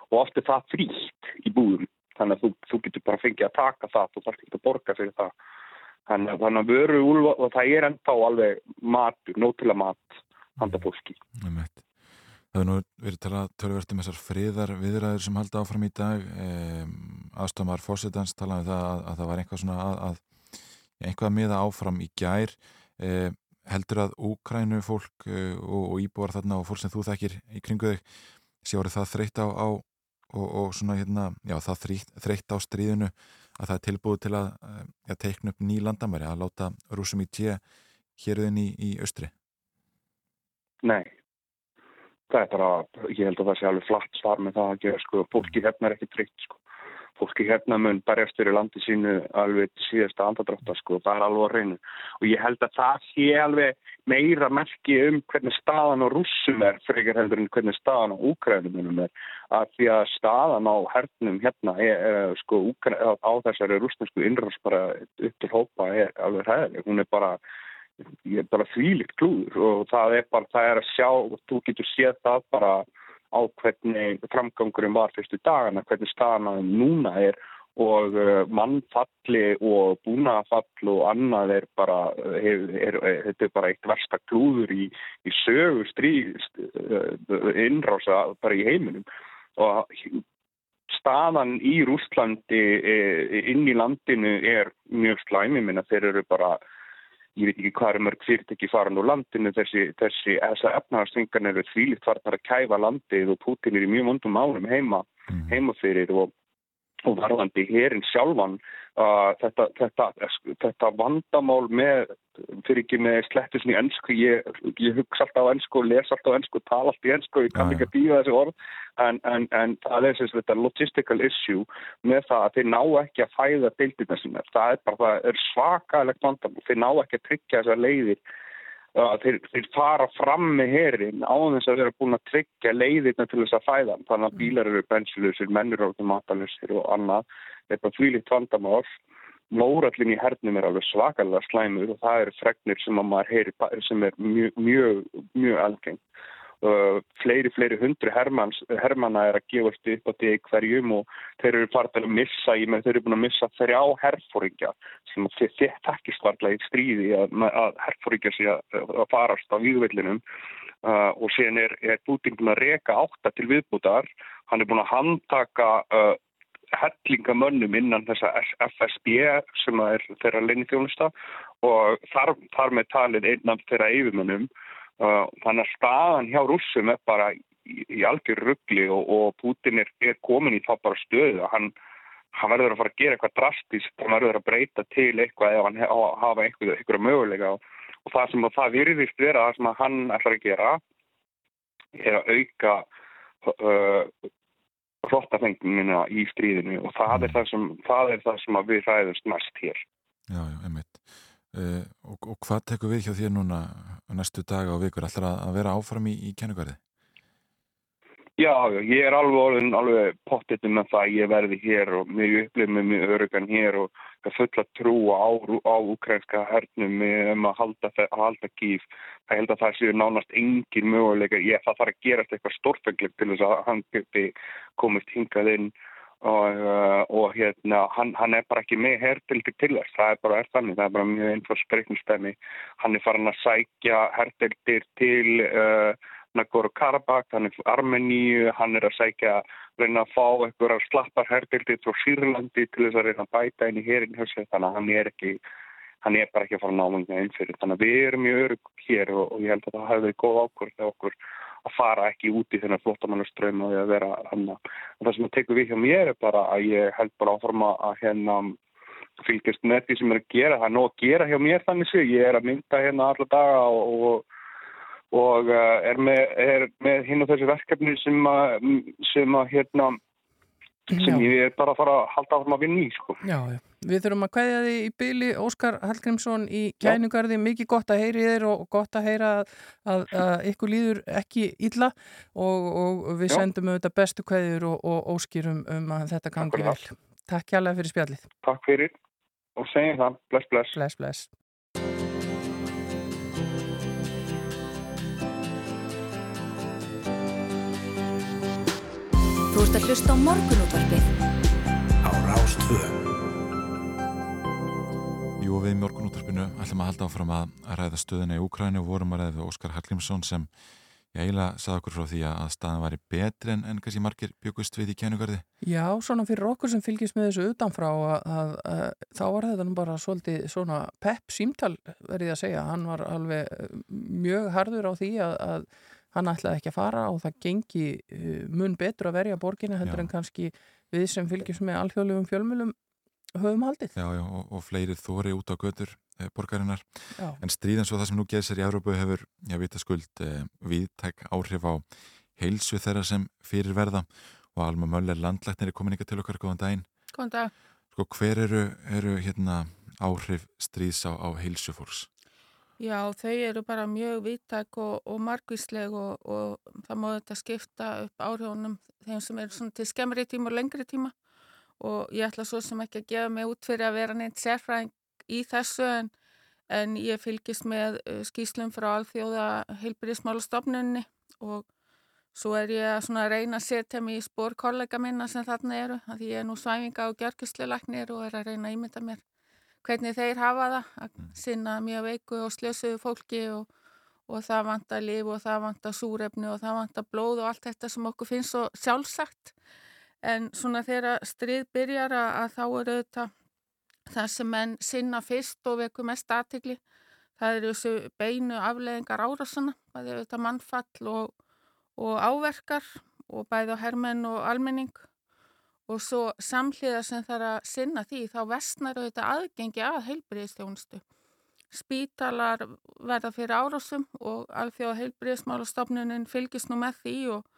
og oft er það frítt í búðum. Þannig að þú, þú getur bara fengið að taka það þú þarf ekki að borga fyrir það þannig þannig að veru úlva og það er ennþá alveg matur, nótilega mat handa fólki. Það er nú verið talað tölverkt um þessar friðar viðræður sem halda áfram í dag. Um, Aðstofmar Fossetans talaði um það að, að það var einhvað svona að, að einhvað miða áfram í gær. Um, heldur að Úkrænu fólk uh, og, og íbúar þarna og fólk sem þú þekkir í kringu þig sé orðið það þreytt á, á og, og svona hérna, já það þreytt á stríðinu að það er tilbúið til að, að teikna upp ný landamæri að láta rúsum í tje héruðin í, í austri? Nei, það er bara, ég held að það sé alveg flatt svar með það að gera sko, fólki hérna er ekki tryggt sko, fólki hérna mun berjast fyrir landi sínu alveg síðasta andadráta sko, það er alveg að reynu og ég held að það sé alveg meira merki um hvernig staðan á rússum er frekar heldur en hvernig staðan á úkrænum er. Að því að staðan á hernum hérna er, er sko Úkræn, á þessari rússnesku innrás bara upp til hópa er alveg hæðileg, hún er bara ég er bara þvílikt klúður og það er bara, það er að sjá þú getur séð það bara á hvernig framgangurinn var fyrstu dagana, hvernig staðan núna er og uh, mannfalli og búnafall og annað er bara, er, er, þetta er bara eitt versta klúður í, í sögu stríð uh, innrása bara í heiminum. Og staðan í Rústlandi inn í landinu er mjög slæmi, minna þeir eru bara ég veit ekki hvað er mörg fyrirtæki faran úr landinu. Þessi, þessi efnahagsþingan eru þvílitt farnar að kæfa landið og Putin er í mjög vondum árum heima, mm. heima fyrir og, og varðandi hérinn sjálfan uh, þetta, þetta, þetta vandamál með fyrir ekki með slettusni ennsku, ég, ég hugsa alltaf á ennsku og les alltaf á ennsku, tala alltaf í ennsku ég kann ekki að býða þessi orð. En, en, en það er þetta logistical issue með það að þeir ná ekki að fæða deildina sinna, það er bara það er svakalegt vandamál, þeir ná ekki að tryggja þessar leiðir þeir, þeir fara fram með herin á þess að eru búin að tryggja leiðirna til þess að fæða, þannig að bílar eru bensilusir, mennur eru matalusir og annað, þetta fvílitt vandamál. Mórallin í hernum er alveg svakalega slæmur og það eru fregnir sem heyri sem er mjög, mjög, mjög algeng. Uh, fleiri, fleiri hundru hermans, hermana er að gefast upp á því hverjum og þeir eru farið að missa, ég með þeir eru búin að missa þrjá herfóringja sem þeir þekkist varlega í stríði að, að herfóringja sé að, að farast á výðvillinum uh, og síðan er, er Putin búin að reka átta til viðbútar, hann er búin að handtaka uh, hellingamönnum innan þessa FSB sem er þeirra leinithjónusta og þar, þar með talin einnam þeirra yfirmönnum þannig að staðan hjá rússum er bara í, í algjör ruggli og, og Putin er, er komin í þá bara stöðu hann, hann verður að fara að gera eitthvað drastist hann verður að breyta til eitthvað ef hann hafa eitthvað, eitthvað mögulega og, og það sem það virðist vera það sem hann ætlar að gera er að auka uh, flottafengmina í stríðinu og það er mm. það sem, það er það sem við ræðumst mest hér. Já, já, einmitt. Uh, og, og hvað tekur við hjá þér núna næstu daga og vikur? Ætlar að vera áfram í, í kennugarði? Já, ég er alveg orðin alveg pottitum með það ég verði hér og mér upplifið með mjög örugan hér og fulla trú á, á ukrainska hernum um að halda, að halda gíf. Það held að það séu nánast engin möguleika. Ég það þarf að gerast eitthvað stórfengleg til þess að hann geti komist hingað inn og, uh, og hérna hann, hann er bara ekki með hertildi til þess. Það er bara er þannig. Það er bara mjög einfalds breytnstæmi. Hann er farin að sækja hertildir til uh, Nagorno-Karabakh, hann er Armeníu, hann er að sækja reyna að fá einhverjar slappar herbildi frá Sýrlandi til þess að reyna að bæta í herin þannig að hann er ekki hann er bara ekki að fara námengna inn fyrir. Þannig að við erum mjög örug hér og, og ég held að það hefði góð ákvörð þegar okkur að fara ekki út í þennan flottamannaströym og að vera hann og það sem að tekur við hjá mér er bara að ég held bara áforma að hérna fylgjast með því sem er að gera. Það er nóg að gera hjá mér þannig séu, ég er að mynda hérna alla daga og, og og uh, er með, með hinn og þessi verkefni sem að, sem að hérna, sem Já. ég er bara að fara að halda áfram að vinna í, sko. Já. Við þurfum að kveðja því í byli Óskar Hallgrímsson í kænugarði, mikið gott að heyri þér og gott að heyra að, að, að ykkur líður ekki illa og, og við Já. sendum auðvitað bestu kveðjur og, og óskýrum um að þetta gangi vel. Takk hjálpa fyrir spjallið. Takk fyrir og segjum það, bless, bless. Bless, bless. Þú ert að hlusta á morgunútvarpið á Rástvö. Jú, og við í morgunúttarpinu ætlum að halda áfram að ræða stöðuna í Úkræni og vorum að ræða við Óskar Hallgrímsson sem ég eiginlega sagði okkur frá því að að staðan væri betri en, en kannski margir byggust við í kænugarði. Já, svona fyrir okkur sem fylgjast með þessu utanfrá að, að, að þá var þetta nú bara svolítið svona pepp símtal verið að segja. Hann var alveg mjög harður á því að, að hann ætlaði ekki að fara og það gengi uh, mun betur að verja borginni heldur Já. en kannski við sem fylgjast með alþjóðlegum fjölmjölum höfum haldið. Já, já, og, og fleiri þóri út á götur eh, borgarinnar. Já. En stríðan svo það sem nú geði sér í Európu hefur, já, vita skuld, eh, viðtæk áhrif á heilsu þeirra sem fyrir verða og Alma Möller landlæknir er komin ykkar til okkar, góðan daginn. Góðan dag. Sko, hver eru, eru hérna áhrif stríðs á, á heilsu fólks? Já, þau eru bara mjög viðtæk og, og margvísleg og, og það má þetta skipta upp áhrifunum þeim sem eru til skemmri tíma og lengri tíma. Og ég ætla svo sem ekki að gefa mig út fyrir að vera neitt sérfræðing í þessu en, en ég fylgist með uh, skýslum frá alþjóða heilbyrðismálastofnunni og svo er ég að reyna að setja mig í spór kollega minna sem þarna eru því ég er nú svæfinga og gjörgistlulegnir og er að reyna að ímynda mér hvernig þeir hafa það að sinna mjög veiku og slösuðu fólki og, og það vantar líf og það vantar súrefni og það vantar blóð og allt þetta sem okkur finnst svo sjálfsagt. En svona þegar stríð byrjar að, að þá eru þetta það sem menn sinna fyrst og veku mest aðtigli það eru þessu beinu afleðingar árásana það eru þetta mannfall og, og áverkar og bæði á hermenn og almenning og svo samhliða sem þarf að sinna því þá vestnar auðvitað aðgengi að heilbriðistjónustu. Spítalar verða fyrir árásum og alþjóða heilbriðismálastofnunin fylgist nú með því og,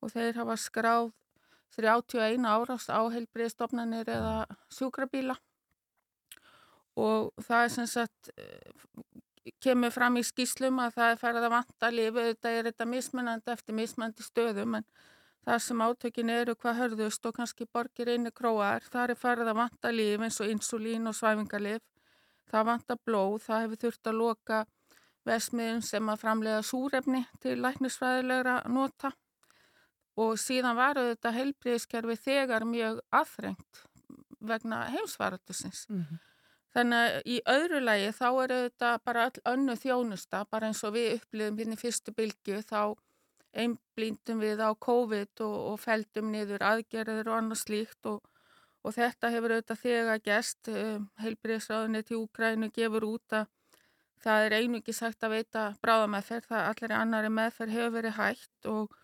og þeir hafa skráð 31 árás á heilbriðistofnanir eða sjúkrabíla og það er sem sagt eh, kemur fram í skýslum að það er farið að vanta lifi, þetta er þetta mismunandi eftir mismunandi stöðum en þar sem átökin eru hvað hörðust og kannski borgir einu króar, þar er farið að vanta líf eins og insulín og svæfingarlif. Það vanta blóð, það hefur þurft að loka vesmiðum sem að framlega súrefni til læknisfræðilegra nota og síðan varu þetta heilbríðiskerfi þegar mjög aðþrengt vegna heimsvaratusins. Þannig að í öðru lagi þá eru þetta bara öll önnu þjónusta, bara eins og við upplifum hérna í fyrstu bylgu þá einblíndum við á COVID og, og feldum niður aðgerðir og annað slíkt og, og þetta hefur auðvitað þegar gest, um, heilbriðsráðinni til Úgrænu gefur út að það er einingi sagt að veita bráðameðferð, það allir annari meðferð hefur verið hægt og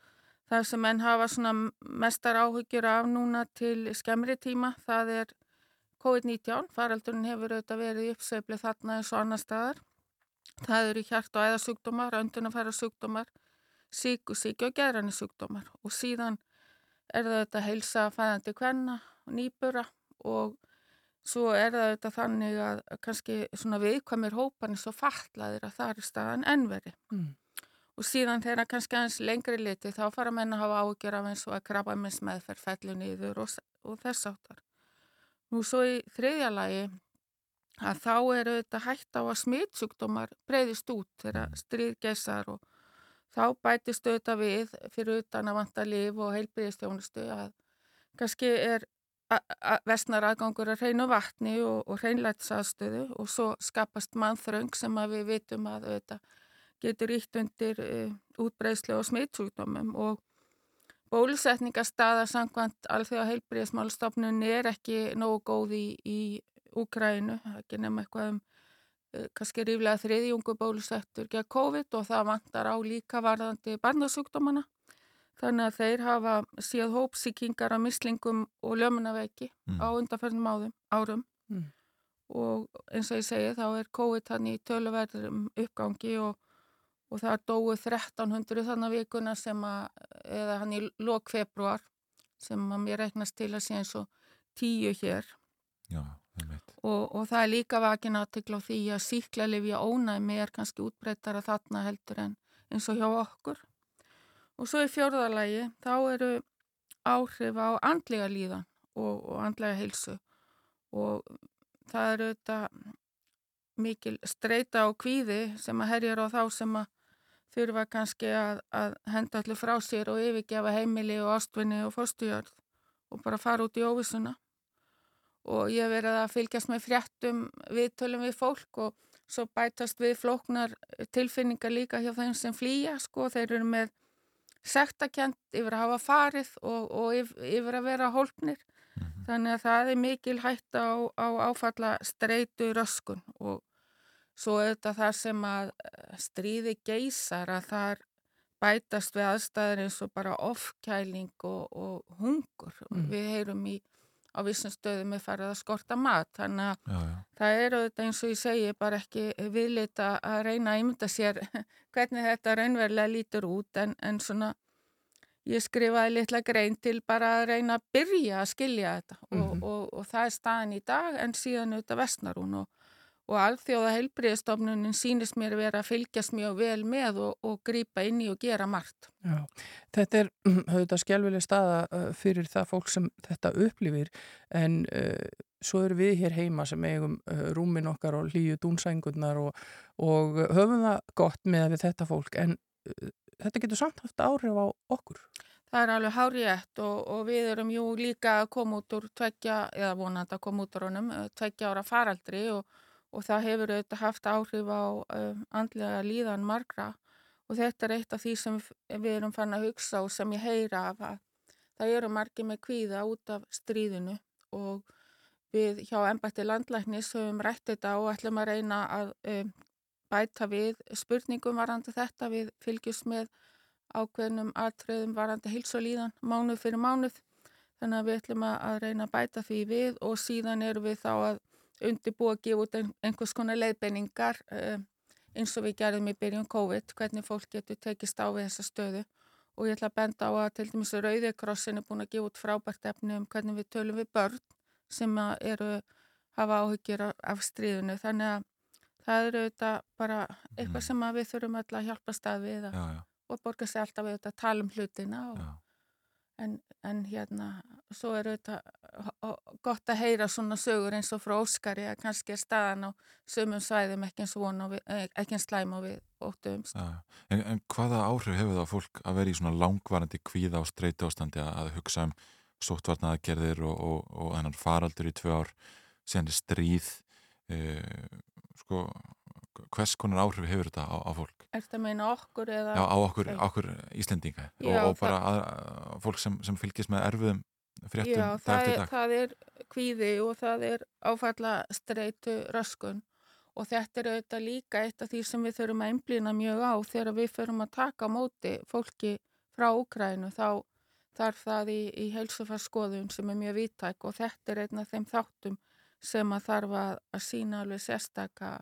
það sem menn hafa svona mestar áhyggjur af núna til skemmri tíma, það er COVID-19, faraldurinn hefur auðvitað verið í uppsveifli þarna eins og annar staðar. Það eru hjart- og æðasjúkdómar, öndunafæra sjúkdómar, síkusíki og geðranni sjúkdómar og síðan er það þetta heilsa fæðandi kvenna og nýbura og svo er það þetta þannig að kannski svona viðkvæmir hópan er svo fatlaðir að það er staðan ennveri. Mm. Og síðan þegar kannski aðeins lengri liti þá fara menn að hafa ágjör af eins og að krabba með meðferð fellu niður og, og þess áttar. Nú svo í þriðja lagi að þá eru þetta hægt á að smitsjúkdómar breyðist út þegar stríð geysar og þá bætist auðvitað við fyrir utan að vanta líf og heilbyrðistjónustu að kannski er vestnar aðgangur að hreinu vatni og, og hreinlætsaðstöðu og svo skapast mannþröng sem við vitum að auðvitað getur ítt undir uh, útbreyslu og smitsjúkdómum. Og bólusetningastaða samkvæmt alþjóða heilbyrðismálstofnunni er ekki nógu góð í, í Úkrænu, ekki nefn eitthvað um kannski ríflega þriðjungu bólusettur gegn COVID og það vantar á líka varðandi barnasjúkdómana. Þannig að þeir hafa síðan hópsíkingar af mislingum og ljömunaveiki Mm. á undanferðnum áðum, árum Mm. og eins og ég segi þá er COVID hann í töluverðum uppgangi og, og það dói 1300 þannig vikuna sem að, eða hann í lok februar sem að mér reiknast til að sé eins og tíu hér Já. Og, og það er líka vakin aðtikla á því að síkla lifja ónæmi er kannski útbreyttara þarna heldur en eins og hjá okkur. Og svo í fjórðalagi þá eru áhrif á andlega líðan og, og andlega heilsu. Og það eru þetta mikil streyta og kvíði sem að herjar á þá sem að þurfa kannski að, að henda allir frá sér og yfirgefa heimili og ástvinni og fórstujörð og bara fara út í óvissuna og ég hef verið að fylgjast með fréttum viðtölum við fólk og svo bætast við flóknar tilfinningar líka hjá þeim sem flýja sko, þeir eru með sektakent yfir að hafa farið og, og yf- yfir að vera hólpnir þannig að það er mikil hætta á, á áfalla streitu röskun og svo auðvitað þar sem að eh, stríði geysar að þar bætast við aðstæður eins og bara ofkæling og, og hungur. Mm. Við heyrum í á vissum stöðum er farið að skorta mat þannig að Já, já. það er auðvitað eins og ég segi bara ekki viðlita að reyna að ímynda sér hvernig þetta raunverulega lítur út en, en svona ég skrifaði litla grein til bara að reyna að byrja að skilja þetta og, Mhm. og, og það er staðan í dag en síðan auðvitað vestnar hún og, og alþjóða heilbriðstofnunin sýnist mér vera að fylgjast mjög vel með og, og grípa inn í og gera margt. Já, þetta er auðvitað skjálfileg staða uh, fyrir það fólk sem þetta upplifir en uh, svo eru við hér heima sem eigum uh, rúmin okkar og hlýju dúnsængurnar og, og höfum það gott með við þetta fólk en uh, þetta getur samt haft áhrif á okkur. Það er alveg hárétt og, og við erum jú líka að koma út úr tveggja, eða vonandi að koma út úr honum, eh, tveggja ára faraldri og, og það hefur auðvitað haft áhrif á uh, andlega líðan margra. Og þetta er eitt af því sem við erum fann að hugsa og sem ég heyra af að það eru margir með kvíða út af stríðinu. Og við hjá embætti landlæknis höfum rætt þetta og ætlum að reyna að um, bæta við spurningum varandi þetta, við fylgjumst með ákveðnum atriðum varandi heils og líðan mánuð fyrir mánuð. Þannig að við ætlum að, reyna að bæta því við og síðan erum við þá að undirbúa að gefa út ein, einhvers konar leiðbeiningar uh, eins og við gerðum í byrjun COVID, hvernig fólk getur tekist á við þessa stöðu og ég ætla að benda á að til dæmis Rauðikrossin er búin að gefa út frábært efni um hvernig við tölum við börn sem eru hafa áhyggjur af- stríðinu þannig að það eru þetta bara eitthvað Mhm. sem við þurfum öll að hjálpa stað við að Já, já, og borga sér alltaf við þetta að tala um hlutina og, já. En, en hérna svo er þetta gott að heyra svona sögur eins og frá Óskari að kannski er staðan á sömum svæðum ekki eins, og við, eh, ekki eins slæm og við óttuðumst. En, en hvaða áhrif hefur það á fólk að vera í svona langvarandi kvíða og streytu ástandi að, að hugsa um sóttvarnaðagerðir og, og, og þennan faraldur í tvö ár síðan er stríð uh, sko hvers konar áhrif hefur þetta á, á fólk? Er þetta meina okkur eða? Já, á okkur, okkur Íslendinga og, Já, og bara að, að, fólk sem, sem fylgist með erfiðum fréttum Já, það er, það er kvíði og það er áfalla streitu röskun. Og þetta er auðvitað líka eitt af því sem við þurfum að einblýna mjög á. Þegar við förum að taka á móti fólki frá Úkrænu þá þarf það í, í heilsufarskoðun sem er mjög vittæk og þetta er einn af þeim þáttum sem að þarf að sína alveg sérstaka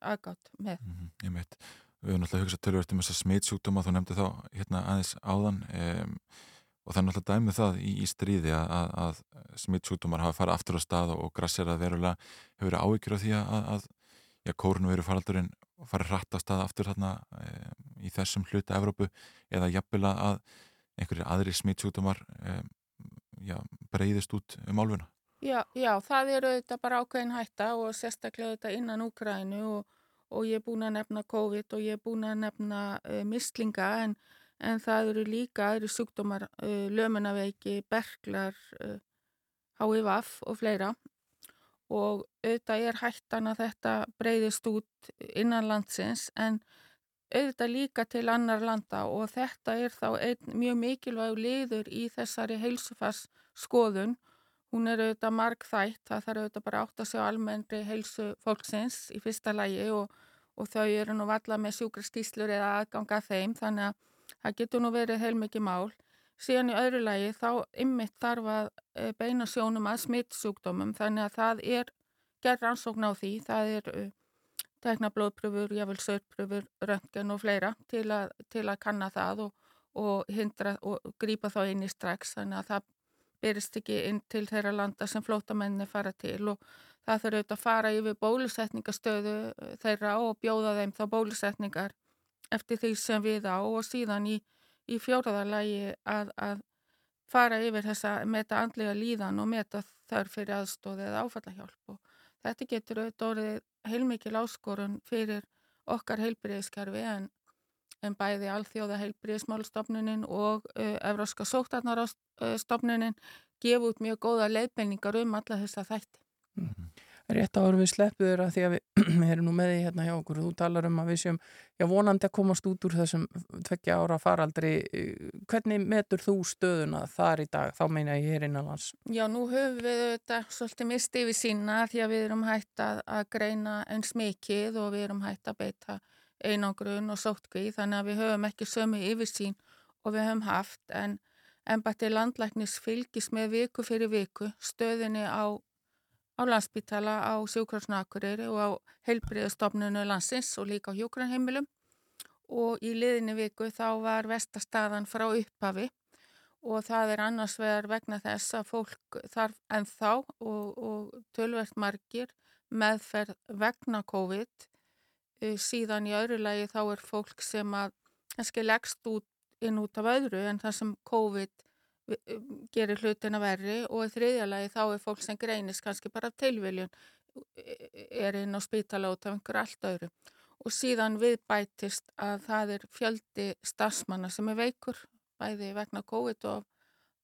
aðgátt með. mm meit, við höfum náttúrulega hugsað tölvöld um þessa smitsjúkdóma, þú nefndi þá hérna aðeins áðan um, og það er náttúrulega dæmið það í, í stríði að, að, að smitsjúkdómar hafa farið aftur á stað og, og grassirað verulega hefur verið áhyggjur af því að, að já, kórnu veru faraldurinn farið hratt á stað aftur þarna um, í þessum hluta Evrópu eða jafnvel að einhverjir aðri smitsjúkdómar um, breyðist út um álfuna. Já, já, það eru auðvitað bara ákveðin hætta og sérstaklega auðvitað innan Úkrænu og, og ég er búin að nefna COVID og ég er búin að nefna uh, mislinga en, en það eru líka aðri sjúkdómar, uh, lömunaveiki, berklar, uh, HIVF og fleira. Og auðvitað er hættan að þetta breyðist út innan landsins en auðvitað líka til annar landa og þetta er þá einn mjög mikilvæg liður í þessari heilsufars skoðun Hún er auðvitað margþætt, það þarf auðvitað bara átt að sjá almennri heilsu fólksins í fyrsta lægi og, og þau eru nú valla með sjúkraskíslur eða aðganga þeim þannig að það getur nú verið heilmikið mál. Síðan í öðru lægi þá ymmit þarf að eh, beina sjónum að smittsjúkdómum þannig að það er gerð rannsókn á því, það er uh, tekna blóðpröfur, jáfnvel sörpröfur, röntgen og fleira til að, til að kanna það og, og hindra og grípa þá inn í strax þannig að það byrjast ekki inn til þeirra landa sem flótamenni fara til og það þurfa auðvitað að fara yfir bólusetningastöðu eh, þeirra og bjóða þeim þá bólusetningar eftir því sem við á og síðan í, í fjóraðarlægi að, að fara yfir þessa meta andlega líðan og meta þörf fyrir aðstóð eða áfallahjálp og þetta getur auðvitað orðið heilmikil áskorun fyrir okkar heilbriðiskerfi en, en bæði alþjóða heilbriðismálstofnunin og uh, Evróska sótarnarstofnunin gefa út mjög góða leiðbenningar um alla þessa þætti. Mm -hmm. Rétt áður við sleppuður að því að við, við erum nú með því hérna hjá okkur og þú talar um að við séum já, vonandi að komast út úr þessum tveggja ára faraldri. Hvernig metur þú stöðuna þar í dag? Þá meina ég hér innanlands. Já, nú höfum við þetta svolítið mistið við sína því að við erum hægt að, að greina eins mikið og við erum hægt að beita einangrun og sótkví þannig að við höfum ekki sömu yfirsín og við höfum haft en ennbætti landlæknis fylgis með viku fyrir viku stöðinni á á landsbytala á sjúkrafsnakuriri og á heilbriðastofnunu landsins og líka á hjókranheimilum og í liðinni viku þá var vestastaðan frá upphafi og það er annars vegar vegna þess að fólk þarf ennþá og, og tölvert margir meðferð vegna COVID síðan í öðru lagi þá er fólk sem að kannski leggst út inn út af öðru en það sem COVID Um, gerir hlutina verri. Og í þriðjalagi þá er fólk sem greinist kannski bara tilviljun er inn á spítala út af einhverju allt öðru. Og síðan við bætist að það er fjöldi stafsmanna sem er veikur bæði vegna COVID og,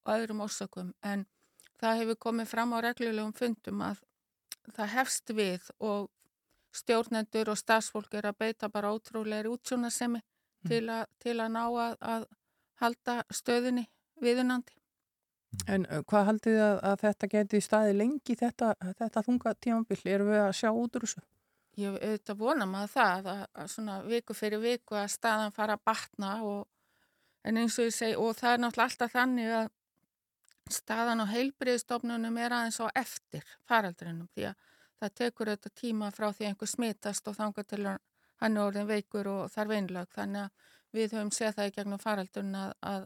og öðrum orsökum. En það hefur komið fram á reglulegum fundum að það hefst við og stjórnendur og stafsfólk er að beita bara ótrúleiri útsjónasemi mm. til, til að ná að, að halda stöðinni viðunandi. En hvað haldið að, að þetta geti staði lengi þetta, þetta þunga tímabill? Erum við að sjá út úr þessu? Ég auðvitað vona maður það að, að svona viku fyrir viku að staðan fara að batna og en eins og ég segi og það er náttúrulega alltaf þannig að staðan og heilbriðstofnunum er aðeins á eftir faraldrinum því að það tekur auðvitað tíma frá því einhver smitast og þangar til hann er orðin veikur og þarf einlag þannig að við höfum séð það í gegnum faraldrun að, að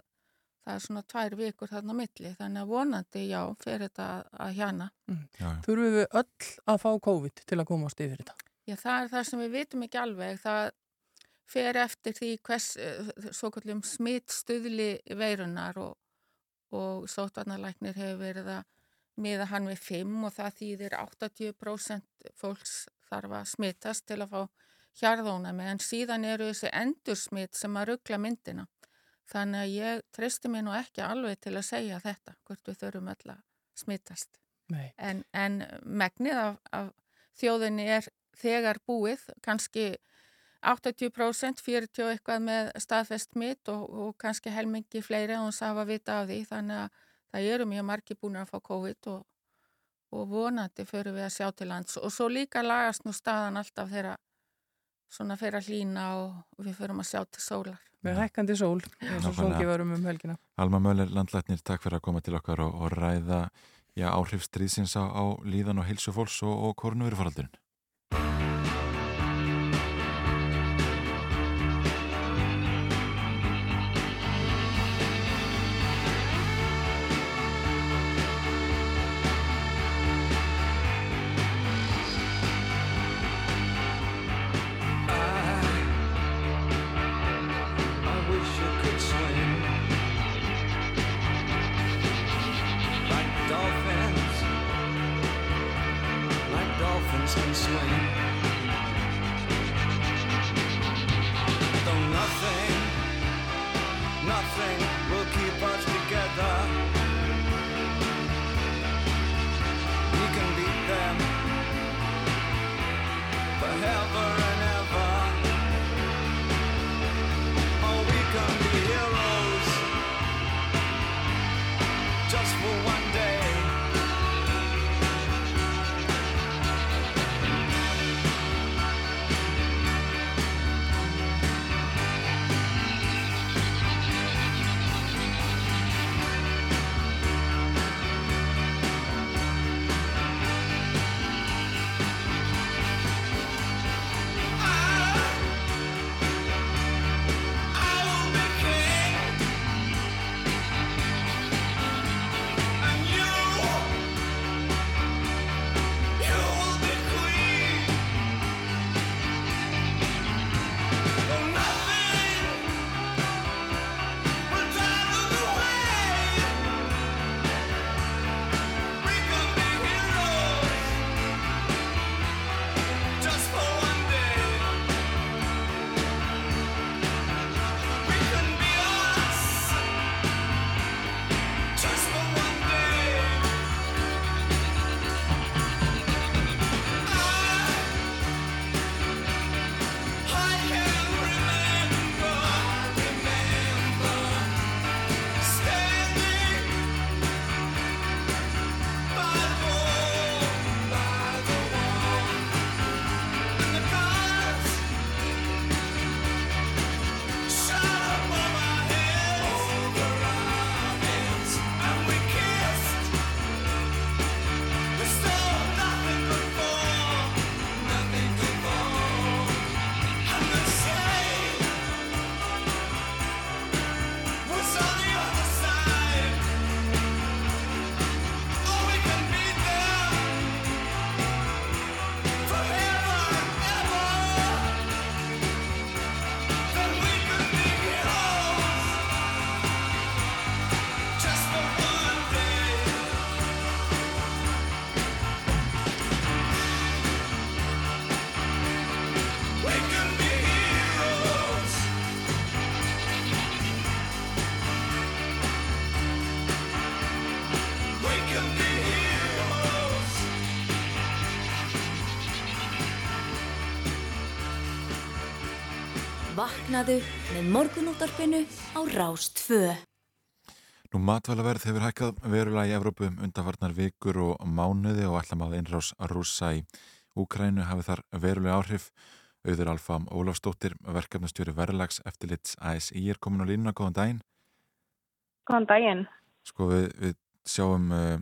það er svona tvær vikur þarna milli þannig að vonandi já, fyrir þetta að, að hjana. Mm. Þurfum við öll að fá COVID til að komast yfir þetta? Já, það er það sem við vitum ekki alveg. Það fer eftir því hvers, eh, svo kallum smittstuðli veirunar og, og sótarnalæknir hefur verið að miða hann við 5 og það þýðir 80% fólks þarf að smittast til að fá hjarðónami en síðan eru þessi endursmitt sem að ruggla myndina. Þannig að ég treysti mér nú ekki alveg til að segja þetta, hvort við þurfum öll að smittast. En, en megnið af, af þjóðinni er þegar búið, kannski 80%, 40% eitthvað með staðfest smitt og, og kannski helmingi fleiri að hún safa vita af því. Þannig að það eru mjög margi búin að fá COVID og, og vonandi fyrir við að sjá til lands. Og svo líka lagast nú staðan alltaf þegar svona fyrir að hlýna og við fyrir að sjá til sólar. Með hækkandi sól eins og sóngi varum um helgina. Alma Möller, landlætnir, takk fyrir að koma til okkar og, og ræða já, áhrif stríðsins á, á líðan og heilsu fólks og, og korunverufaldurinn Vaknaðu með morgunúttarpinu á Rástfö. Nú matvælaverð hefur hækkað verulega í Evrópu um undarfarnar vikur og mánuði og ætlam að einrás rúsa í Úkrænu hafi þar verulega áhrif. Auður Alfam Ólafsdóttir, verkefnastjóri verðlags eftirlits ASI er komin á línuna. Góðan daginn. Góðan daginn. Sko við, við sjáum uh,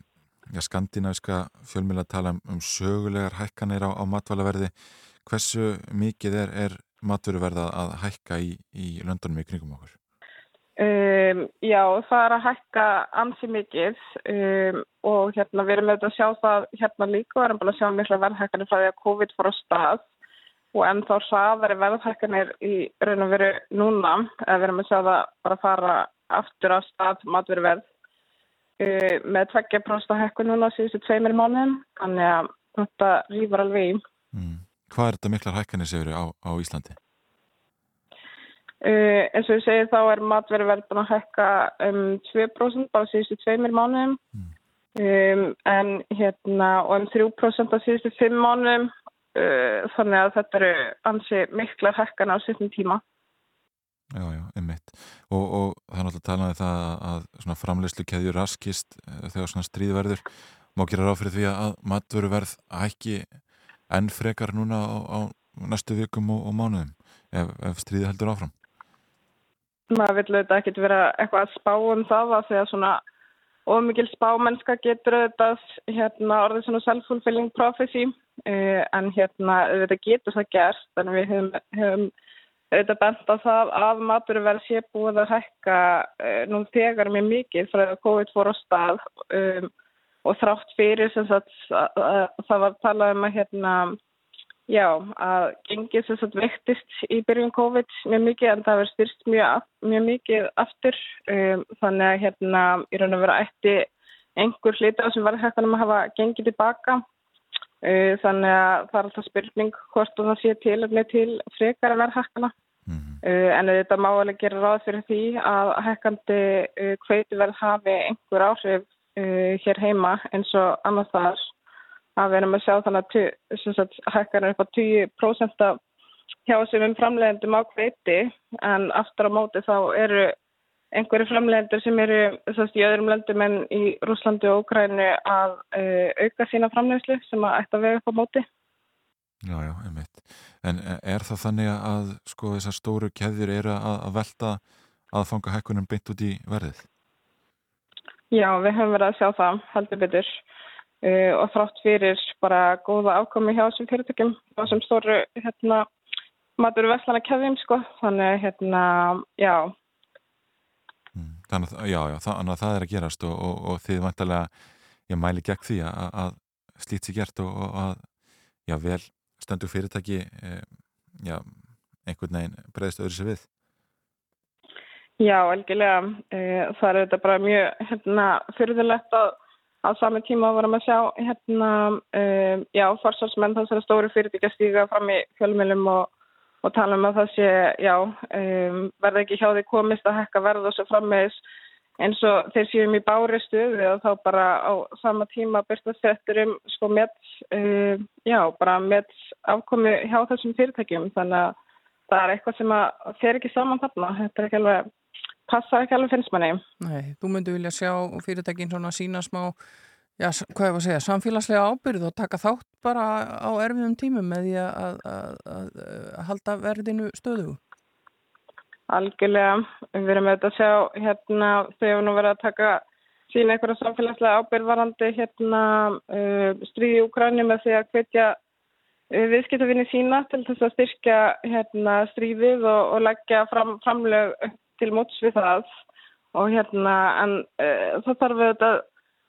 ja, skandinaviska fjölmjöla tala um, um sögulegar hækkanir á, á matvælaverði. Hversu mikið er, er matveruverða að hækka í, í löndunum í kringum okkur? Um, já, það er að hækka ansi mikið um, og hérna við erum auðvitað að sjá það hérna líka og erum bara að sjá mikla verðhækkanir frá því að COVID fór á stað og ennþá hraðari verðhækkanir í raun og veru núna við erum að sjá það bara að fara aftur á stað matveruverð uh, með 2% hækkun núna síðustu tveimir mánuðum þannig að þetta rýfur alveg í. Mm. Hvað er þetta miklar hækkanir segur á, á Íslandi? Uh, eins og ég segi þá er matverðverð búin að hækka um 2% bara síðustu tveimir mánuðum mm. um, en hérna og um 3% á síðustu fimm mánuðum uh, þannig að þetta eru ansi miklar hækkan á sýttum tíma. Já, já, einmitt. Og, og það er náttúrulega talaði um það að svona framleyslu keðjur raskist uh, þegar svona stríðverður má gera ráð fyrir því að matverðverð hækki enn frekar núna á, á næstu vikum og, og mánuðum ef, ef stríði heldur áfram? Maður vil auðvitað ekkert vera eitthvað að spá um það að því að svona ómikil spámennska getur auðvitað hérna, orðið svona self-fulfilling prophecy uh, en hérna auðvitað getur það gerst en við höfum, höfum auðvitað bent á það að maturverð sé búið að hækka uh, nú þegar mjög mikið frá að COVID fór á stað um, og þrátt fyrir sem sagt að, að það var talað um að hérna Já, að gengið þess að vektist í byrjun COVID mjög mikið en það verður styrst mjög, mjög mikið aftur. Um, þannig að hérna í raun og vera ætti einhver hlita sem var hættanum að hafa gengið tilbaka uh, þannig að það er alltaf spurning hvort það sé til eða til frekar að vera hættana mm -hmm. uh, en þetta má alveg gera ráð fyrir því að hættandi uh, hveiti verð hafi einhver áhrif uh, hér heima eins og annars þar að við erum að sjá þannig að hækkar er upp á 10% hjá þessum framlegendum á hveiti en aftur á móti þá eru einhverju framlegendur sem eru sérst, í öðrum löndum en í Rúslandi og Ukrænu að uh, auka sína framlegslu sem að ætta að vega upp á móti. Já, já, einmitt. En er það þannig að sko þessar stóru keðjur eru að, að velta að fanga hækkunum beint út í verðið? Já, við höfum verið að sjá það heldur betur. Uh, og þrátt fyrir bara góða ákomi hjá þessum fyrirtökjum og sem stóru hérna matur vestlana kefðum sko þannig hérna, já mm, Þannig að, já, já, þannig að það er að gerast og, og, og þið vantarlega, ég mæli gegn því að, að slít sér gert og, og að, já, vel stendur fyrirtæki eh, já, einhvern veginn breyðist öðru sér við Já, algjörlega. Eh, það er þetta bara mjög hérna fyrirðilegt að á sami tíma varum að sjá hérna, um, já, forsvarsmenn þessari stóru fyrirtík að stíga fram í fjölmjölum og, og tala um að það sé, já, um, verða ekki hjá því komist að hekka verð og svo frammeðis eins og þeir séum í bári stuði og þá bara á sama tíma byrsta settur um sko með, um, já, bara með afkomi hjá þessum fyrirtækjum. Þannig að það er eitthvað sem að fer ekki saman þarna, þetta er ekki alveg passa ekki alveg finnst manni. Nei, þú myndu vilja sjá fyrirtækin svona sína smá, já, hvað ég var að segja, samfélagslega ábyrð og taka þátt bara á erfiðum tímum með því að, að, að, að halda verðinu stöðu? Algjörlega, við erum auðvitað að sjá hérna, þau hefur nú verið að taka sína einhverja samfélagslega ábyrðvarandi hérna uh, stríði í Ukræni með því að hvetja uh, viðskiptafinni sína til þess að styrkja hérna stríðið og, og leggja fram, framleg til móts við það. Og hérna en uh, það þarf þetta,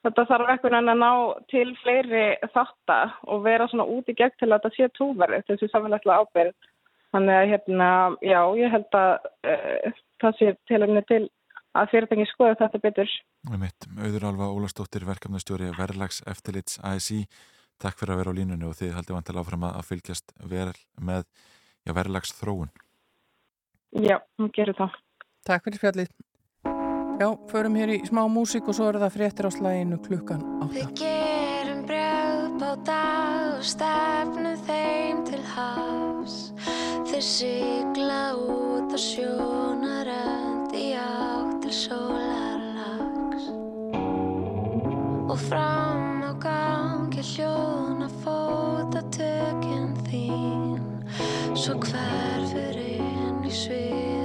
þetta þarf eitthvað að ná til fleiri þáttar og vera svona út í gegn til að þetta sé trúverið þessi samfélagslega ábyrg þannig að hérna, já, ég held að uh, það sé til að til að fyrirtæki skoða þetta betur. Mitt, Auður Alva Ólastóttir, verkefnastjóri Verlags Eftirlits ASI Takk fyrir að vera á línunni og þið haldið vantilega áfram að fylgjast vel með já, Verlags þróun Já, hún gerir það Takk fyrir fjallið. Já, förum hér í smá músík og svo er það fréttir á slæginu klukkan 8. Við gerum brjöð á dag og stefnu þeim til hafs. Þeir sigla út Sjötta sjónarönd í átt til sólarlags Og fram á gangi hljóna fótatökin þín Svo hverfur inn í og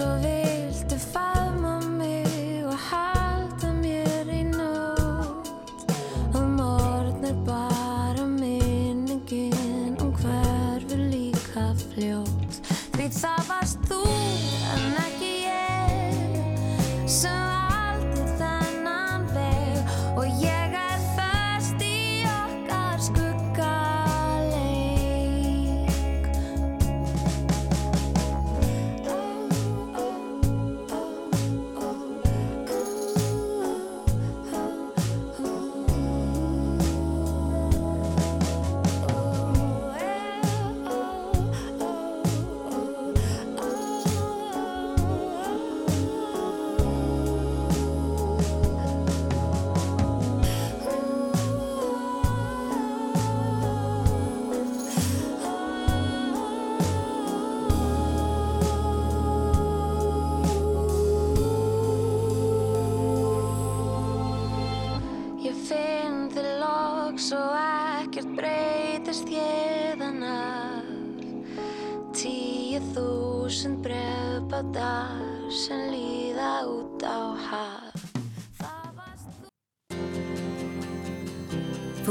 Svo viltu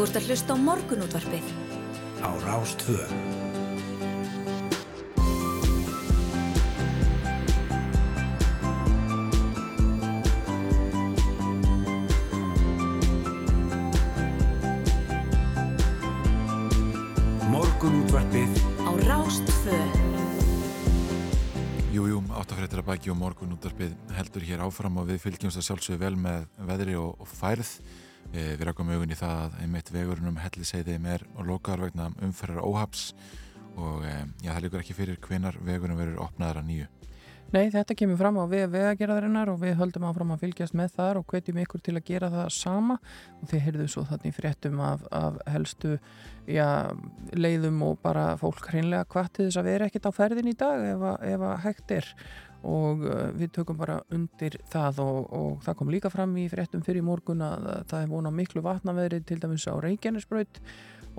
Þú ert að hlusta á morgunútvarpið á Rástvö. Morgunútvarpið á Rástfö Jújú, áttafréttir að baki og morgun útvarpið heldur hér áfram og við fylgjumst að sjálfsögðu vel með veðri og, og færð. E, við rakum augun í það að einmitt vegurinn um helliseiðið er og lokaðar vegna umferðar óhaps og e, já, það líkur ekki fyrir hvenar vegurinn verður opnaðar að nýju. Nei, þetta kemur fram á við vegagerðarinnar og við höldum áfram að fylgjast með þar og hvetjum ykkur til að gera það sama og þið heyrðu svo þannig fréttum af, af helstu já, leiðum og bara fólk hreinlega hvað til þess að vera ekkert á ferðin í dag ef, að- ef að hægt er og uh, við tökum bara undir það og, og það kom líka fram í fréttum fyrir morgun að það er vona miklu vatnaveðri til dæmis á Reykjanesbraut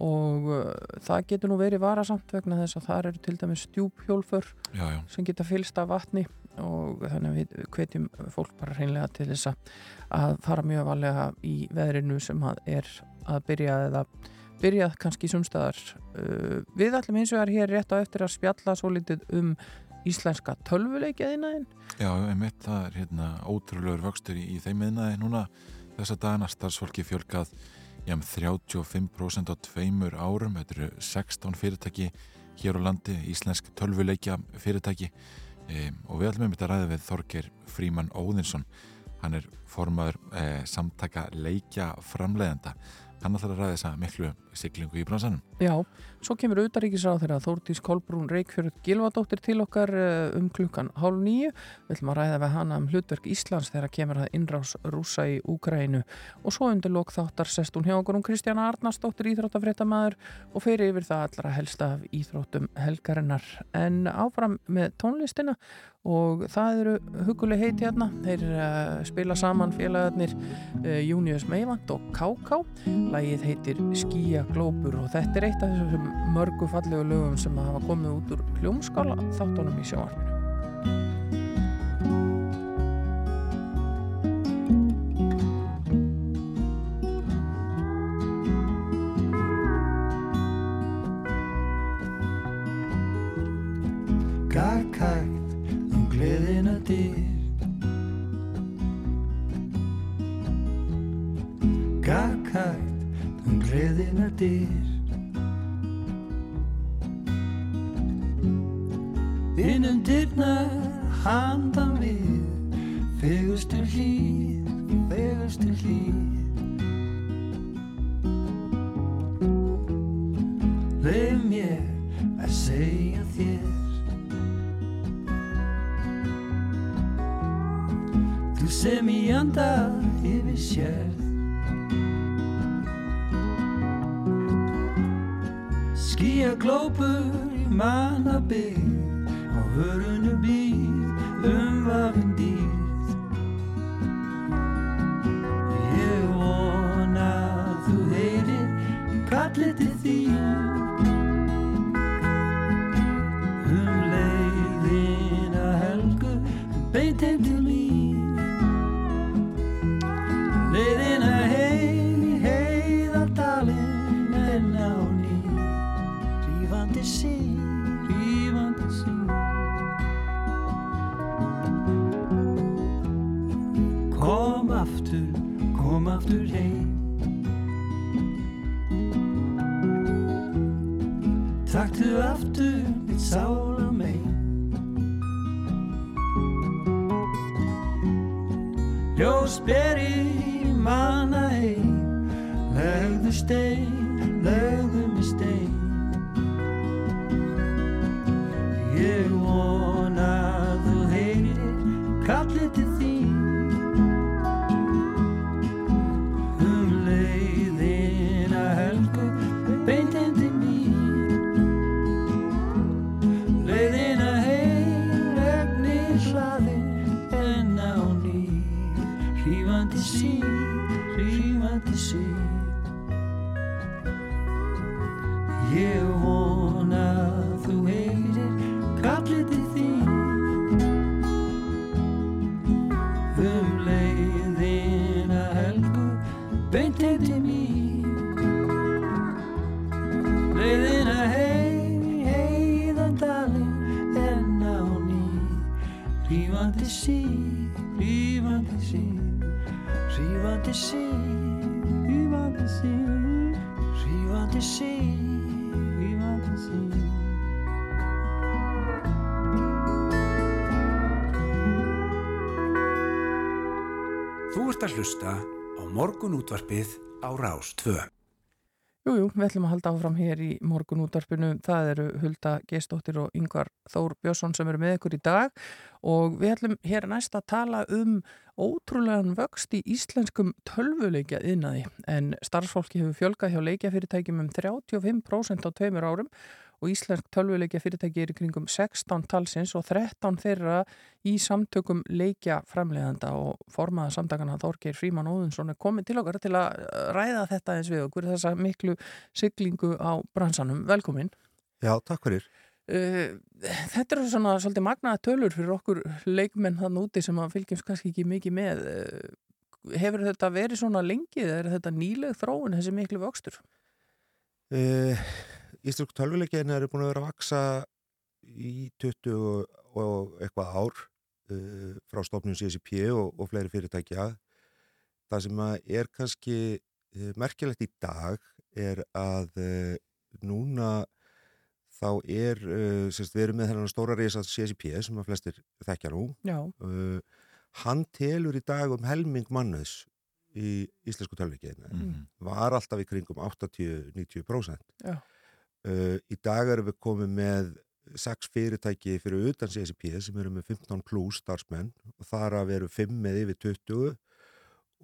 og uh, það getur nú verið varasamt vegna þess að það eru til dæmis stjúphjólfur Já, já. sem geta fylst af vatni og þannig að við hvetjum fólk bara hreinlega til þess að- fara mjög valega í veðrinu sem að er að byrja eða byrjað kannski sumstaðar uh, við ætlum hins vegar hér rétt á eftir að spjalla svo litið um íslenska tölvuleikjaðinaðin Já, einmitt það er hérna ótrúlegur vöxtur í, í þeim miðnaði núna. Þessa dagana starfsfólki fjölgað já, um 35% á tveimur árum, þetta eru 16 fyrirtæki hér á landi, íslensk tölvuleikja fyrirtæki e, og við ætlum einmitt að ræða við Þorger Fríman Óðinsson. Hann er formaður e, samtaka leikja framleiðenda hann ætlar að ræða þessa miklu siglingu í bransanum. Já, svo kemur auðaríkisráð þegar Þórdís Kolbrún Reykjörð Gilvadóttir til okkar eh, um klukkan hálf nýju. Við ætlum að ræða við hana um hlutverk Íslands þegar kemur það innrás rúsa í Úgrænu og svo undir lok þáttar sest hún hjá okkur um Kristjana Arnarsdóttir íþróttafréttamaður og fyrir yfir það allra helsta af íþróttum helgarinnar. En áfram með tónlistina og það eru huguleg heiti hérna. Þeir uh, spila saman félagarnir uh, Június Meivand og Káká. Lægið heitir Skía Glópur og þetta er eitt af þessum mörgu fallegu lögum sem hafa komið út úr hljómskála þáttunum í sjónvarpinu. Gakk hægt um gleðina hægt um gleðina dyr. Innum dyrnar handan við. Fegustur hlýð, fegustur hlýð. Leif mér að segja þér. Þú sem ég andar yfir sér. Skýja glópur í mannabygg á hörunu býð umvafin dýrð Ég vona að þú heyrir kallið til þín aftur kom aftur heim. Taktu aftur mitt sála megin Ljós beri manna heim Legðu stein, rífandi sín, rífandi sín, rífandi sín, rífandi sín. Þú ert að hlusta á morgunútvarpið á Rás 2. Jú, jú, við ætlum að halda áfram hér í morgun útvarpinu. Það eru Hulda Gestóttir og Yngvar Þór Björnsson sem eru með ykkur í dag og við ætlum hér næst að tala um ótrúlegan vöxt í íslenskum tölvuleikja innaði en starfsfólki hefur fjölgað hjá leikjafyrirtækjum um 35% á tveimur árum og íslensk tölvuleikja fyrirtæki er í kringum 16 talsins og 13 þeirra í samtökum leikja framleiðanda og formaða samtakana Þorgeir Fríman Óðunsson er komin til okkar til að ræða þetta eins við okkur þessa miklu siglingu á bransanum. Velkomin. Já, takk fyrir. Uh, þetta eru svona svolítið magnaða tölur fyrir okkur leikmenn þann úti sem að fylgjumst kannski ekki mikið með. Uh, hefur þetta verið svona lengið eða er þetta nýleg þróun þessi miklu vöxtur? Uh, Íslensk tölvuleikinn eru búin að vera að vaksa í 20 og eitthvað ár uh, frá stofnum CSIP og, og fleiri fyrirtækja. Það sem er kannski merkilegt í dag er að uh, núna þá er, semst, við erum með þennan stóra reysa CSIP sem að flestir þekkja nú. Hann telur í dag um helming mannuðs í íslensku tölvuleikinn. Mm. Var alltaf í kringum 80-90%. Já. Uh, í dag erum við komið með sex fyrirtæki fyrir utan CSP sem eru með 15 plus starfsmenn og þar að veru 5 með yfir 20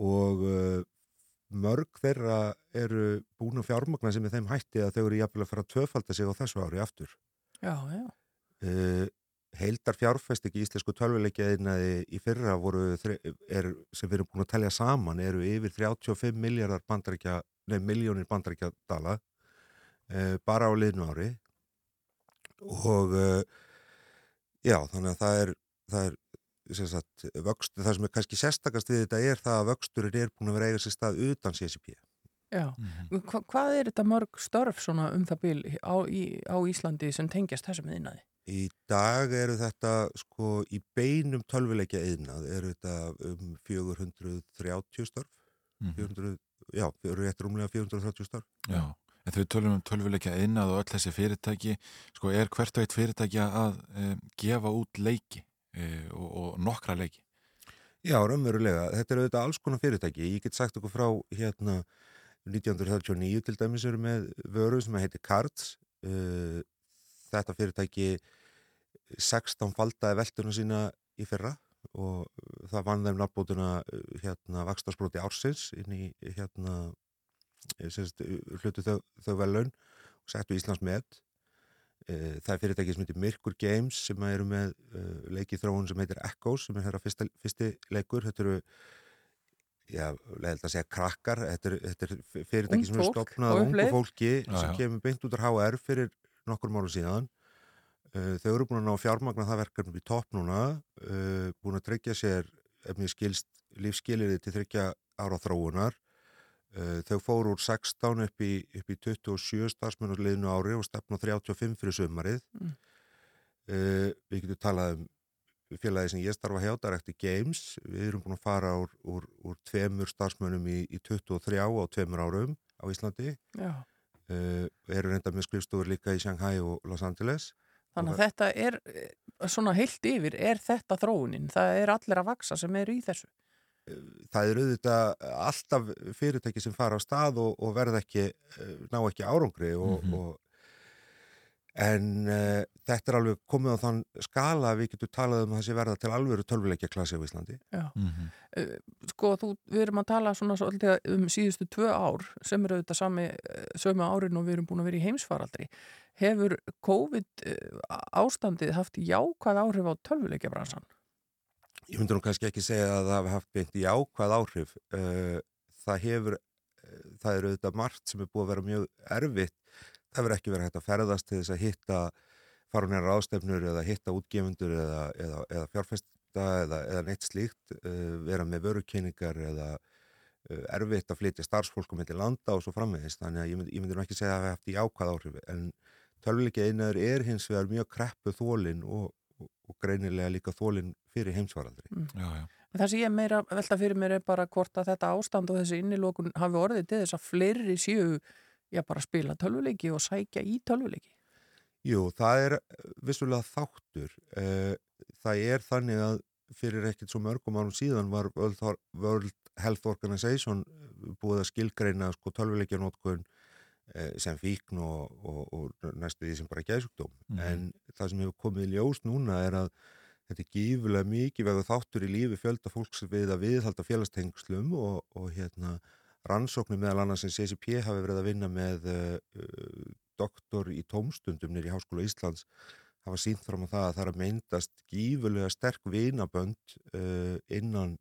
og uh, mörg þeirra eru búin að fjármagna sem er þeim hætti að þau eru jafnvel að fara að töfalda sig á þessu ári aftur. Já, já. Uh, heildar fjárfæstik í íslensku tölvuleikjaðinaði í fyrra voru, er, sem við erum búin að telja saman eru yfir 35 miljardar bandaríkja, nei miljónir bandaríkja dala Uh, bara á liðnu ári og uh, já, þannig að það er, það er sagt, vöxt, það sem er kannski sérstakast við þetta er það að vöxturinn er búin að vera eiga sér stað utan CSP Já, mm -hmm. Hva, hvað er þetta mörg störf svona um það bíl á, í, á Íslandi sem tengjast þessum yðnaði? Í dag eru þetta sko í beinum tölvuleikja yðnað eru þetta um 430 störf mm -hmm. 400, já, eru þetta rúmlega 430 störf Já En þau tölum um tölvuleikja einnað og öll þessi fyrirtæki, sko er hvert og eitt fyrirtæki að um, gefa út leiki og, og nokkra leiki? Já, raunverulega. Þetta er auðvitað alls konar fyrirtæki. Ég get sagt okkur frá hérna 1939 til dæmis eru með vöru sem heitir Cards. Uh, þetta fyrirtæki 16 faldaði velduna sína í fyrra og það vann þeim nafnbótuna hérna vakstarspróti ársins inn í hérna semst, hlutu þau, þau velun og settu Íslands með það er fyrirtæki sem heitir Mirkur Games sem eru með uh, leikið þróun sem heitir Echoes sem er hérna fyrsta, fyrsti leikur. Þetta eru já, leðilt að segja krakkar. Þetta er, þetta er fyrirtæki Ung sem eru stopnað og ungu fólki Já, sem já. kemur beint út af HR fyrir nokkur mánu síðan. Uh, þau eru búin að ná fjármagna það verkefnum í topp núna, uh, búin að tryggja sér, ef mér skilst, lífskilirði til tryggja ára þróunar. Uh, þau fóru úr 16 upp í, upp í 27 starfsmennur liðinu ári og stefna á 35 fyrir sömarið. Mm. Uh, við getum talað um félagi sem ég starfa hjá, Directi Games. Við erum búin að fara úr, úr, úr tveimur starfsmennum í, í 23 á tveimur árum á Íslandi. Uh, eru reynda með skrifstofur líka í Shanghai og Los Angeles. Þannig að þetta er eh, svona heilt yfir, er þetta þróunin? Það er allir að vaksa sem eru í þessu. Það er auðvitað alltaf fyrirtæki sem fara á stað og, og verða ekki, eh, ná ekki árangri og, Mhm. og en uh, þetta er alveg komið á þann skala að við getum talað um sé verða til alvöru tölvuleikja klassi á Íslandi. Mhm. Eh, Sko, þú, við erum að tala svona svolítið um síðustu tvö ár sem eru auðvitað sami, sömu árin og við erum búin að vera í heimsfaraldri. Hefur COVID ástandið haft jákvæð áhrif á tölvuleikjabransan? Ég myndi nú kannski ekki segja að það hafi haft beint jákvæð áhrif. Uh, það hefur, uh, það er auðvitað margt sem er búið að vera mjög erfitt. Það verður ekki verið hægt að ferðast til þess að hitta farunir ráðstefnur eða hitta útgefundur eða, eða, eða fjárfesta eða, eða neitt slíkt, uh, vera með vörukynningar eða erfitt að flytja starfsfólkum með til landa og svo framvegist. Þannig að ég myndi, ég myndi nú ekki segja að það hafi haft jákvæð áhrif. En tölvuleikja einaður er hins vegar mjög kreppu þólinn og, og, greinilega líka þólinn fyrir heimsvaraldri. Já, já. Það sem ég er meira velta fyrir mér er bara hvort að þetta ástand og þessi innilokun hafi orðið til þess að fleiri séu já bara spila tölvuleiki og sækja í tölvuleiki. Jú, það er eh, vissulega þáttur. Eh, Það er þannig að fyrir ekkert svo mörgum árum síðan var World Health Organization eh, búið að skilgreina sko tölvuleikjanótkun sem fíkn og, og, og næstu því sem bara geðsjúkdóm. Mhm. En það sem hefur komið ljós núna er að þetta er gífulega mikið vega þáttur í lífi fjölda fólks við að viðhalda félagstengslum og, og hérna rannsóknir meðal annars sem CCP hafi verið að vinna með uh, doktor í tómstundum nýri Háskóla Íslands hafa sínt fram á það að það er að myndast gífulega sterk vinabönd uh, innan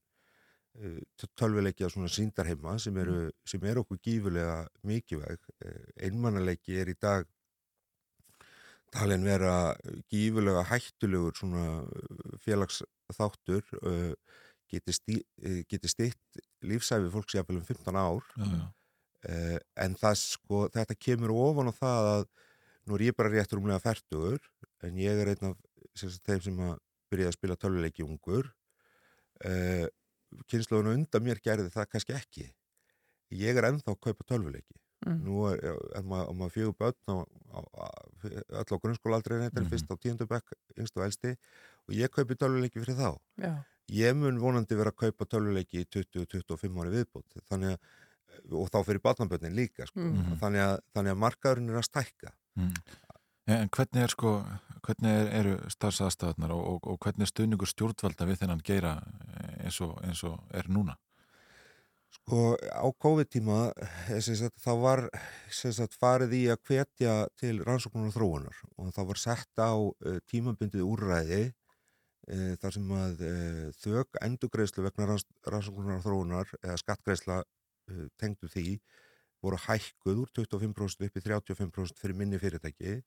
uh, tölvuleikja svona síndarheima sem eru, sem eru okkur gífulega mikilvæg. Uh, einmannaleiki er í dag talin vera gífulega hættulegur svona uh, félagsþáttur geti, stí, geti stitt lífsæfi fólks jafnvel um 15 ár Já, já. En það sko, þetta kemur ofan á það að nú er ég bara rétt rúmlega færtugur en ég er einn af sem sagt, þeim sem að byrja að spila tölvuleiki ungur uh, kynnslóðun undan mér gerði það kannski ekki ég er ennþá að kaupa tölvuleiki Mm. nú er, er maður, maður fjögur börn á, á, á, öll á grunnskólaaldri þetta er Mhm. fyrst á tíundu bekk, yngst og elsti og ég kaupi tölvuleiki fyrir þá Já. ég mun vonandi vera að kaupa tölvuleiki í 20-25 ári viðbútt þannig að, og þá fyrir batnaböndin líka sko. Mhm. þannig, að, þannig að markaðurinn er að stækka Mm. En hvernig er sko, hvernig er, eru starfsaðstæðunar og, og, og hvernig er stuðningur stjórnvalda við þennan geira eins og, eins og er núna? Sko á COVID-tíma eh, þá var sagt, farið í að hvetja til rannsóknar og þróunar og það var sett á uh, tímabundið úrræði uh, þar sem að uh, þök endugreislu vegna ranns, rannsóknar og þróunar eða skattgreisla uh, tengdu því voru hækkuð úr 25% upp í 35% fyrir minni fyrirtæki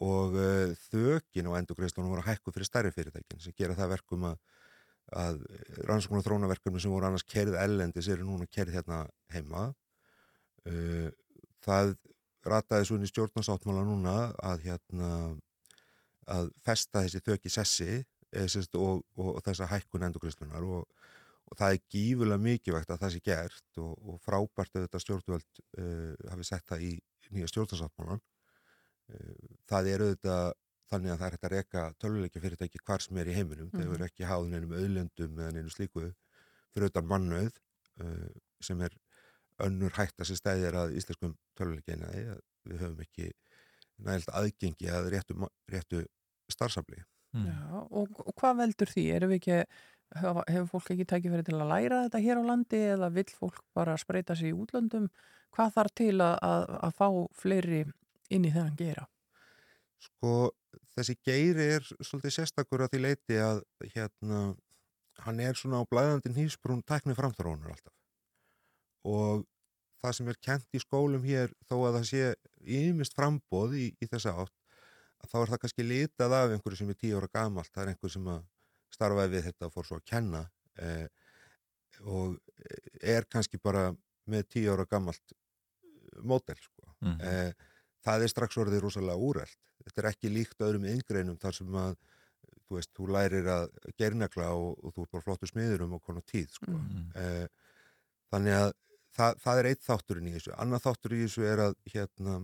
og uh, þökin á endugreislunum voru hækkuð fyrir stærri fyrirtækin sem gera það verkum að að rannsóknar og þrónaverkefni sem voru annars kerið ellendis eru núna kerið hérna heima. Uh, það rataði svo inn í stjórnarsáttmála núna að hérna að festa þessi þöki sessi eh, sérst, og, og, og þessa hækkun endurgrislunar og, og það er gífulega mikilvægt að það sé gert og frábært að þetta stjórnvöld uh, hafi sett það í nýja stjórnarsáttmálan það eru þetta þannig að það er hægt að reyka tölvuleikja fyrirtæki hvar sem er í heiminum mm -hmm. þau eru ekki háðin einum auðlendum eða einu slíku fyrir utan mannauð uh, sem er önnur hægt að sér stæðir að íslenskum tölvuleikina við höfum ekki nægilt aðgengi að réttu, réttu starfsafli mm. Já, og, og hvað veldur því? Erum við ekki hefur fólk ekki tækið fyrir til að læra þetta hér á landi eða vill fólk bara spreita sig í útlöndum? Hvað þarf til að, að, að fá fleiri inn í þennan gera? Sko, þessi geiri er svolítið sérstakur að því leiti að hérna, hann er svona á blæðandin hýsbrún tækni framþróunar alltaf og það sem er kent í skólum hér þó að það sé ímist frambóð í, í þessa átt þá er það kannski litað af einhverju sem er tíu ára gamalt, það er einhverju sem starfaði við þetta og fór svo að kenna eh, og er kannski bara með tíu ára gamalt mótel sko. mm -hmm. eh, það er strax orðið rosalega úreld þetta er ekki líkt öðrum yngreinum þar sem að þú veist, þú lærir að gernakla og, og þú er bara flottu smiður um okkur tíð sko. mm. Eh, þannig að það, það er eitt þátturinn í þessu. Annað þáttur í þessu er að hérna,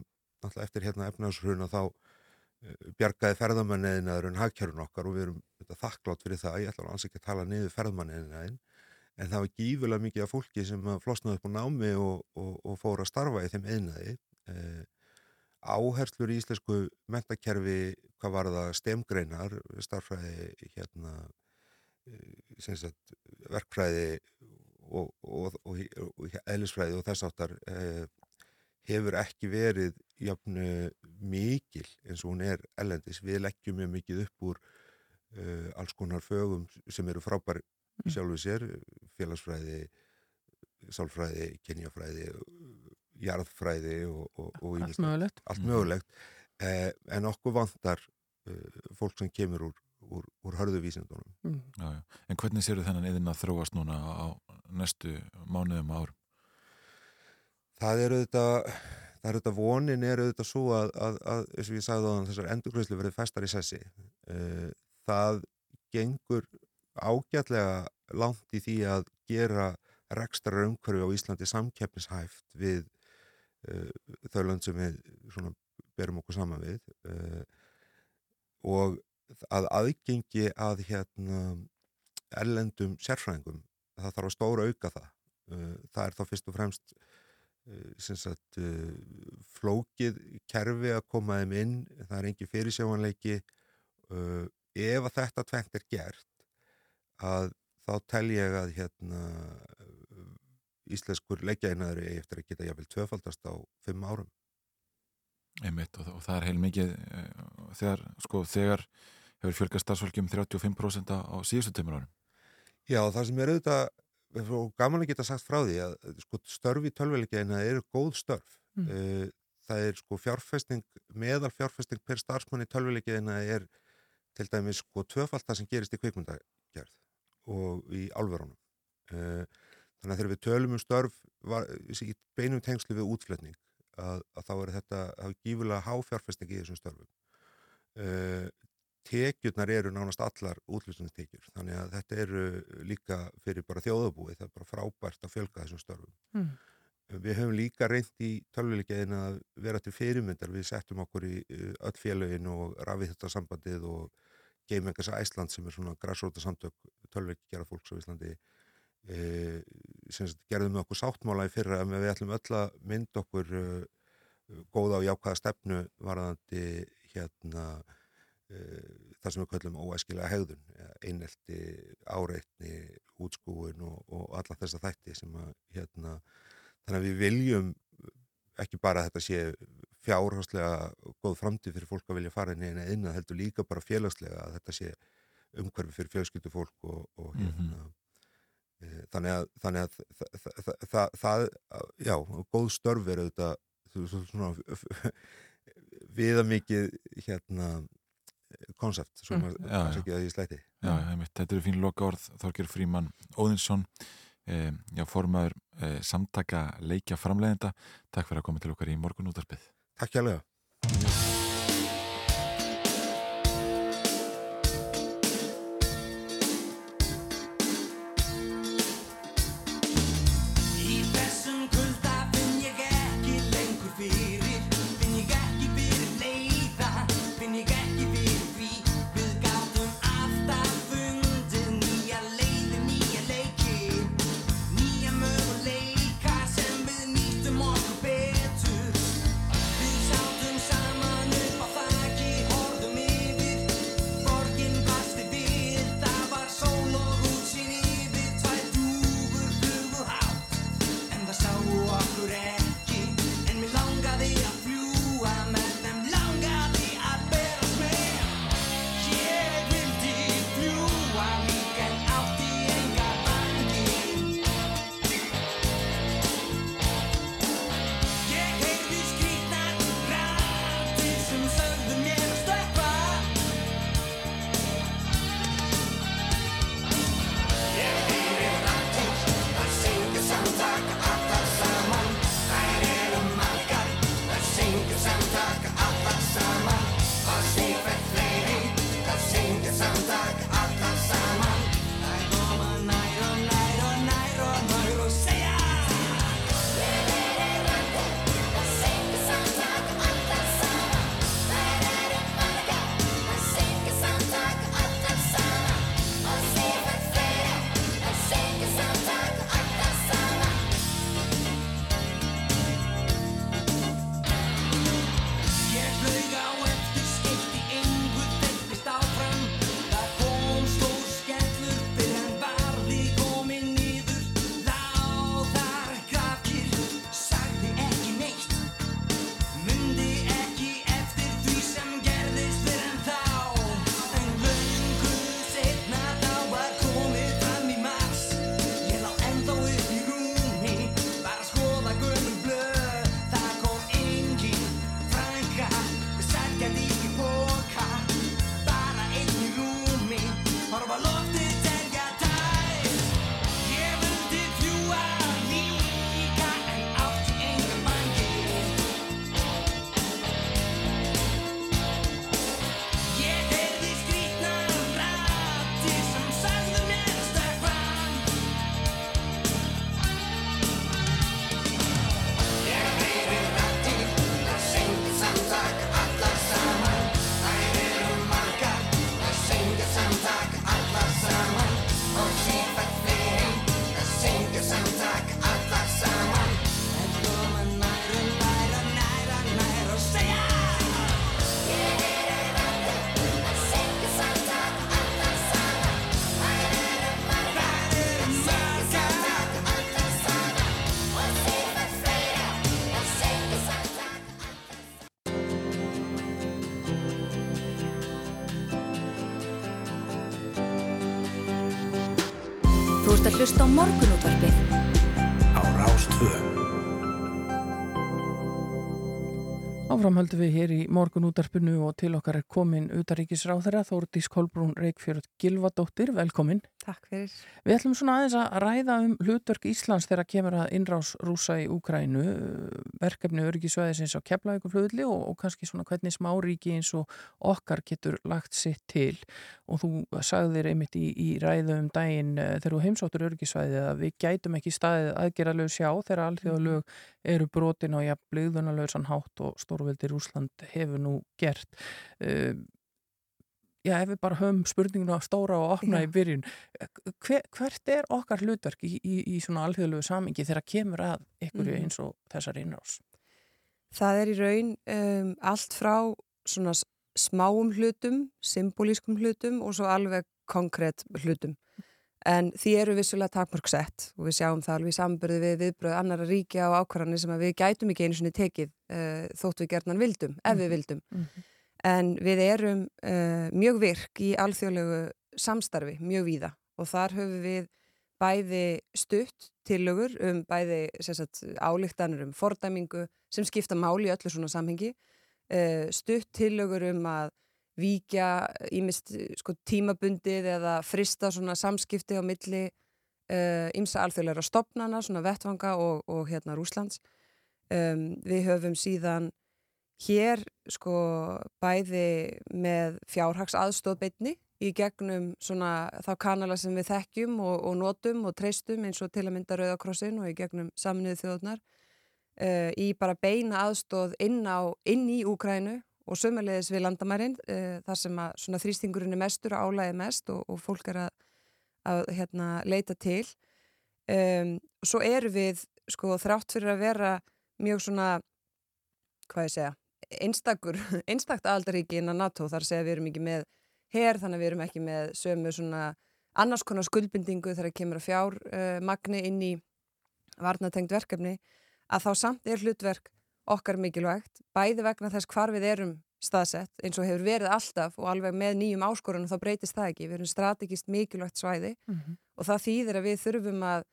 eftir hérna efnaðshruna þá uh, bjargaði ferðamanniðinaður en hagkjörun okkar og við erum þetta, þakklátt fyrir það, ég ætla alveg ekki að tala niður ferðamanniðinaðin en það var gífulega mikið af fólki sem flosnaði upp á námi og, og, og fór að starfa í þeim einaði eh, áherslur í íslensku mentakerfi hvað var það stemgreinar starfræði hérna eh, sagt, verkfræði og, og, og, og eðlisfræði og þess áttar eh, hefur ekki verið jöfnu mikil eins og hún er ellendis. Við leggjum mjög mikið upp úr eh, alls konar fögum sem eru frábær mm. sjálfuð sér, félagsfræði, sálfræði, kynjafræði jarðfræði og, og, og allt mögulegt, allt mögulegt. Eh, en okkur vantar eh, fólk sem kemur úr, úr, úr hörðuvísindunum mm. já, já. En hvernig séu þennan eðin að þróast núna á næstu mánuðum árum? Það eru þetta það eru þetta vonin eru þetta svo að, að, að eins og ég sagði á þann þessar endurgröðslu verið festar í sessi eh, það gengur ágætlega langt í því að gera rekstra umhverfi á Íslandi samkeppnishæft við uh, þau lönd sem við svona, berum okkur saman við uh, og að aðgengi að hérna erlendum sérfræðingum það þarf að stóra auka það. Uh, það er þá fyrst og fremst sagt, flókið kerfi að koma þeim inn það er engi fyrirsjámanleiki ef að þetta tvengt er gert að þá tel ég að hérna íslenskur leggjaðinaður eigi eftir að geta jáfnvel tvöfaldast á fimm árum. Einmitt og, og það er heil mikið uh, þegar, sko, þegar hefur fjölgast starfsfólki um 35% á síðustu tömur árum. Já, það sem er auðvitað, og gaman að geta sagt frá því að sko, störfi tölvilegjaðina eru góð störf. Mm. Uh, það er sko fjárfesting, meðal fjárfesting per starfsmanni tölvilegjaðina er til dæmis sko tvöfald það sem gerist í kvikmundagerð og í álverunum. Uh, Þannig að þegar við tölum um störf var, í beinum tengslu við útflutning að, að þá er þetta gífulega háfjárfesting í þessum störfum. Uh, tekjurnar eru nánast allar útflutningstekjur þannig að þetta eru líka fyrir bara þjóðabúið, það er bara frábært að fjölga þessum störfum. Mm. Við höfum líka reynd í tölvuleikeðin að vera til fyrirmyndar, við settum okkur í öll félögin og rafið þetta sambandið og Gamemakers Æsland sem er svona græsróta samtök tölvuleikjara fólks á Íslandi e, gerðum við okkur sáttmála í fyrra að við ætlum öll að mynda okkur e, góða og jákvæða stefnu varðandi hérna e, það sem við kallum óæskilega hegðun einelti, áreitni útskúin og, og alla þessa þætti sem að hérna þannig að við viljum ekki bara að þetta sé fjárháslega góð framtíð fyrir fólk að vilja fara inn í eina heldur líka bara félagslega að þetta sé umhverfi fyrir fjölskyldu fólk og, og hérna mm -hmm. Eh, þannig að, þannig að það, það, það, já, góð störf er auðvitað svona viða mikið hérna konsept, svo maður mm. kannski ekki að ég slæti Já, heimitt, þetta eru fín loka orð Þorgjör Fríman Óðinsson eh, já, formaður eh, samtaka leikja framleiðenda Takk fyrir að koma til okkar í morgun útarpið Takk hjá Þú ert að hlusta á morgunútvarpið. Á Rástvö. Áframhaldum við hér í morgun útarpinu og til okkar er komin utaríkisráþara Þórdís Kolbrún Reykjörð Gilvadóttir, velkomin. Takk fyrir. Við ætlum svona aðeins að ræða um hlutverk Íslands þegar kemur að innrás rúsa í Úkrænu, verkefni öryggisvæðisins á keflauguflöðli og, og kannski svona hvernig smáríki eins og okkar getur lagt sitt til og þú sagðir einmitt í, í ræðu um daginn uh, þegar þú heimsóttur öryggisvæði að við gætum ekki staðið aðgerðalög sjá þegar alþjóðalög eru brotin á jafnblöðunalögsan hátt og stórveldi Rúsland hefur nú gert. Já, ef við bara höfum spurninguna stóra og opna já. í byrjun, Hver, hvert er okkar hlutverk í, í, í svona alþjóðlegu samingi þegar kemur að ykkur mm. eins og þessar innrás? Það er í raun um, allt frá svona smáum hlutum, symbolískum hlutum og svo alveg konkrétt hlutum. En því eru vissulega takmörgsett og við sjáum það alveg í sambörðu við viðbröð annara ríkja og ákvarðanir sem við gætum ekki einu svoni tekið uh, þótt við gerðnan vildum, ef við mhm. vildum. Mm -hmm. En við erum uh, mjög virk í alþjóðlegu samstarfi, mjög víða og þar höfum við bæði stutt tillögur um bæði sagt, álíktanur um fordæmingu sem skipta máli í öllu svona samhengi, uh, stutt tillögur um að víkja ímist sko, tímabundið eða frista svona samskipti á milli uh, alþjóðleira stopnana, svona vettvanga og, og hérna Rúslands. Um, við höfum síðan hér sko bæði með fjárhags aðstóðbeitni í gegnum svona þá kanala sem við þekkjum og, og notum og treystum eins og til að mynda Rauðakrossin og í gegnum saminuðu þjóðnar uh, í bara beina aðstóð inn, á, inn í Úkrænu og sömulegis við landamærin uh, þar sem að svona þrýstingurinn er mestur og álæði mest og, og fólk er að, að hérna, leita til. Um, og svo eru við sko þrátt fyrir að vera mjög svona hvað ég segja einstakur, einstakt aldaríki innan NATO þar segja við erum ekki með her þannig að við erum ekki með sömu svona annars konar skuldbindingu þegar kemur að fjár uh, inn í varnatengt verkefni að þá samt er hlutverk okkar mikilvægt bæði vegna þess hvar við erum staðsett eins og hefur verið alltaf og alveg með nýjum áskorunum þá breytist það ekki við erum strategist mikilvægt svæði mm -hmm. og það þýðir að við þurfum að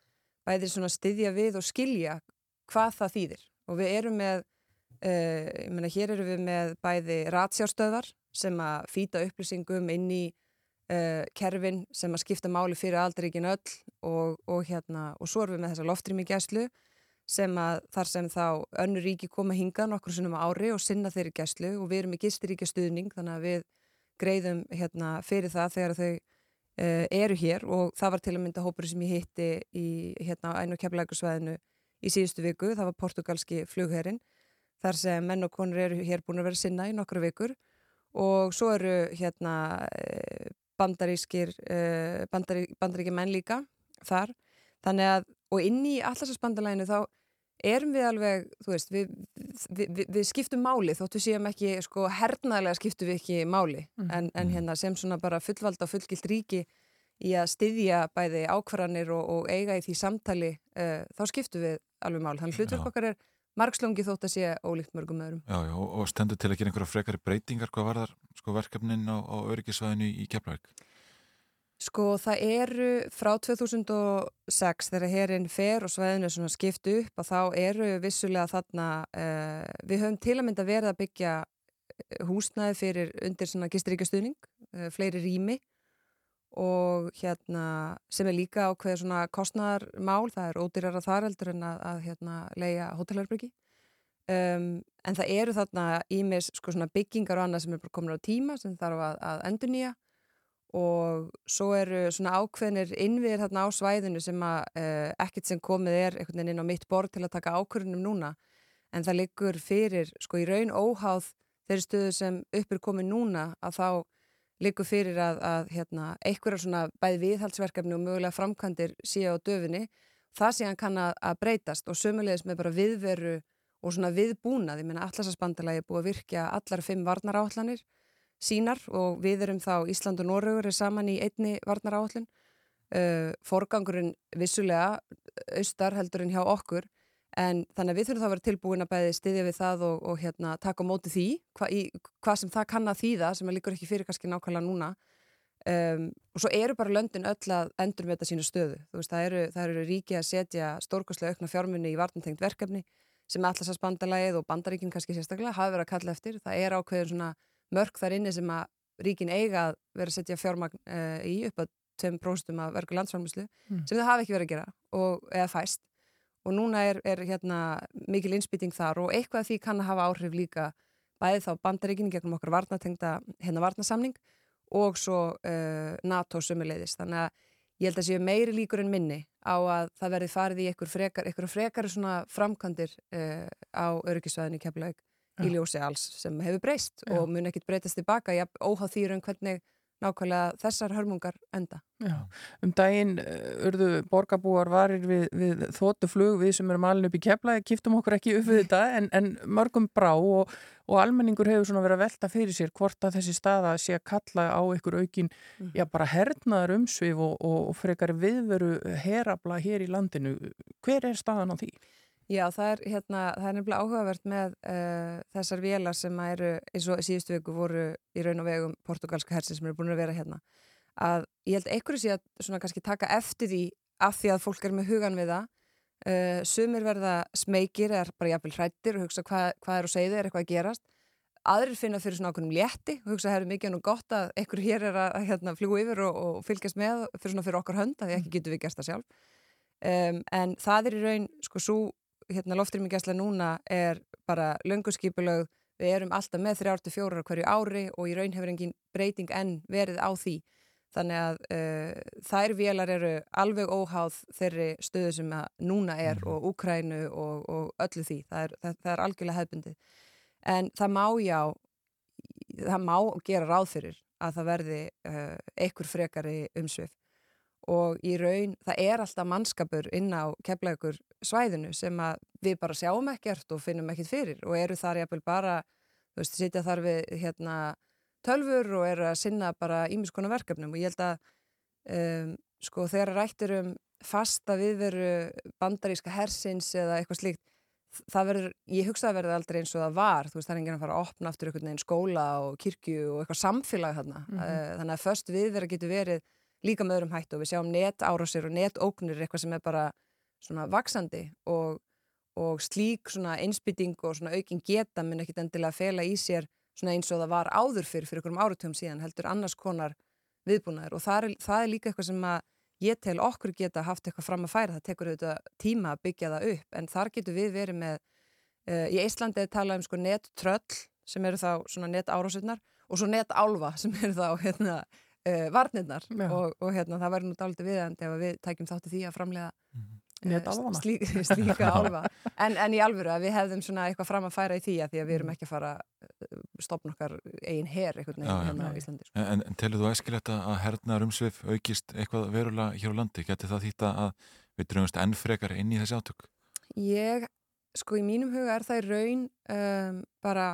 bæði svona styðja við og skilja hvað það þýðir og við erum með Uh, ég meina, hér eru við með bæði ratsjárstöðar sem að fýta upplýsingum inn í uh, kerfin sem að skipta máli fyrir aldrikin öll og, og hérna, og svo erum við með þessa loftrými gæslu sem að þar sem þá önnur ríki koma hinga nokkur sunnum ári og sinna þeirri gæslu og við erum með gistiríkja stuðning þannig að við greiðum hérna fyrir það þegar þau uh, eru hér og það var til að mynda hópur sem ég hitti í hérna einu kemlaugusvæðinu í síðustu viku, það var portugalski flugherrin þar sem menn og konur eru hér búin að vera sinna í nokkru vikur. Og svo eru hérna eh, bandarískir eh, bandarí, bandaríkir menn líka þar. Þannig að, og inn í allarsasbandalæginu þá erum við alveg, þú veist, við, við, við skiptum máli þóttu séum ekki, sko, hernaðlega skiptum við ekki máli. Mm. en, en hérna sem svona bara fullvalda og fullgilt ríki í að styðja bæði ákvarðanir og, og eiga í því samtali uh, þá skiptum við alveg mál, þannig hlutverk okkar er margslungi þótt að sé ólíkt mörgum öðrum. Já, já, og stendur til að gera einhverja frekari breytingar hvað var þar sko, verkefnin á, á öryggisvæðinu í Keflavík? Sko það eru frá 2006 þegar hérinn fer og svæðinu er svona skipt upp og þá eru vissulega þarna, uh, við höfum til að mynda verið að byggja eh, húsnaði fyrir undir svona gisturíkjastuðning, uh, fleiri rými og hérna sem er líka ákveð svona kostnæðarmál, það er ódýrara þar heldur en að, að hérna leia hótelherbyggi um, en það eru þarna ímis sko svona byggingar og annað sem er bara komin á tíma sem þarf að, að endur nýja og svo eru svona ákveðnir innviðir þarna á svæðinu sem að uh, ekkert sem komið er einhvern veginn inn á mitt borð til að taka ákvörðunum núna. En það liggur fyrir sko í raun óháð þeirri stöðu sem uppur komið núna að þá likur fyrir að, að hérna, einhverja svona bæði viðhaldsverkefni og mögulega framkvæmdir síðan á döfinni, það síðan kann að, að breytast og sömulegis með bara viðveru og svona viðbúnað, ég menna allarsasbandalagi er búið að virkja allar fimm varnaráallanir sínar og við erum þá Ísland og Norrögur er saman í einni varnaráallin, uh, forgangurinn vissulega austar heldur en hjá okkur En þannig að við þurfum þá að vera tilbúin að bæði stiðja við það og, og hérna, taka á móti því, hvað hva sem það kann að þýða, sem er líkur ekki fyrir kannski nákvæmlega núna. Um, og svo eru bara löndin öll að endur með þetta sínu stöðu. Veist, það, eru, það eru ríki að setja stórkoslega aukna fjármunni í vartantengt verkefni sem allarsasbandalagið og bandaríkinn kannski sérstaklega hafa verið að kalla eftir. Það er ákveðin svona mörg þar inni sem að ríkin eiga að vera að setja fjármagn uh, í upp að 2% af verku landsfármuslu mm. sem það hafi ekki verið að gera og, eða fæst og núna er, er hérna, mikil innspýting þar og eitthvað því kann að hafa áhrif líka bæðið þá bandaríkinn gegnum okkar varnatengta hérna varnasamning og svo uh, NATO sumuleiðis. Þannig að ég held að séu meiri líkur en minni á að það verði farið í einhver frekar, einhver frekar framkandir uh, á öryggisvæðinni kemlaug í ljósi alls sem hefur breyst og mun ekkit breytast tilbaka. Ég óháð þýru um hvernig nákvæmlega þessar hörmungar enda. Já, um daginn uh, urðu borgarbúar varir við, við þóttuflug við sem erum alveg upp í kefla, kýftum okkur ekki upp við þetta en, en mörgum brá og, og almenningur hefur svona verið að velta fyrir sér hvort að þessi staða sé að kalla á einhver aukin, mm. já bara hernaðar umsvið og, og, og frekar viðveru herabla hér í landinu. Hver er staðan á því? Já, það er, hérna, það er nefnilega áhugavert með uh, þessar vélar sem eru, eins og síðustu viku voru í raun og vegum portugalska hersin sem eru búin að vera hérna. Að ég held einhverju sé að svona kannski taka eftir því af því að fólk er með hugan við það. Uh, sumir verða smekir eða bara jafnvel hrættir og hugsa hvað, hvað er og segið er eitthvað að gerast. Aðrir finna fyrir svona ákveðnum létti og hugsa að það er mikið og gott að einhverju hér er að hérna, fljúa yfir og, og fylgjast með fyrir, fyrir okkar hönd að því ekki getur við gert það sjálf. Um, en það er í raun sko svo hérna loftrýmingjæsla núna er bara lönguskipulög, við erum alltaf með 3-4 hverju ári og í raun hefur engin breyting enn verið á því. Þannig að uh, þær vélar eru alveg óháð þeirri stöðu sem núna er mm. og Úkrænu og, og öllu því, það er, það, það er algjörlega hefbundið en það má já það má gera ráð fyrir að það verði uh, einhver frekari umsvið og í raun, það er alltaf mannskapur inn á keflaugur svæðinu sem að við bara sjáum ekkert og finnum ekkert fyrir og eru þar jáfnvel bara, þú veist, sitja þar við hérna tölfur og eru að sinna bara ímiskona verkefnum. Og ég held að um, sko þegar rættir um fasta viðveru bandaríska hersins eða eitthvað slíkt það verður, ég hugsa að verða aldrei eins og það var, þú veist, það er enginn að fara að opna aftur einhvern veginn skóla og kirkju og eitthvað samfélag þarna, mm -hmm. þannig að först viðvera getur verið líka með öðrum hættu og við sjáum netárásir og netóknir eitthvað sem er bara svona vaksandi og, og slík svona einsbytting og svona aukin geta mun ekkit endilega fela í sér svona eins og það var áður fyrir fyrir einhverjum áratöfum síðan heldur annars konar viðbúnaður. Og það er, það er líka eitthvað sem að ég tel okkur geta haft eitthvað fram að færa. Það tekur auðvitað tíma að byggja það upp. En þar getur við verið með uh, í Íslandi talað um sko nettröll sem eru þá svona netárásirnar og svo netálfa sem eru þá hérna uh, varnirnar og, og hérna, það væri nú dálítið viðandi ef við tækjum þátti því að framlega uh, slík, slíka álfa en, en í alvöru að við hefðum svona eitthvað fram að færa í því að því að við erum mm. ekki að fara uh, stopna okkar eigin her eitthvað hérna á Íslandi sko. En, en telur þú æskilegt að hernaðar umsvið aukist eitthvað verulega hér á landi? Geti það þýtta að við dröngast enn frekar inn í þessi átök? Ég Sko í mínum huga er það í raun um, bara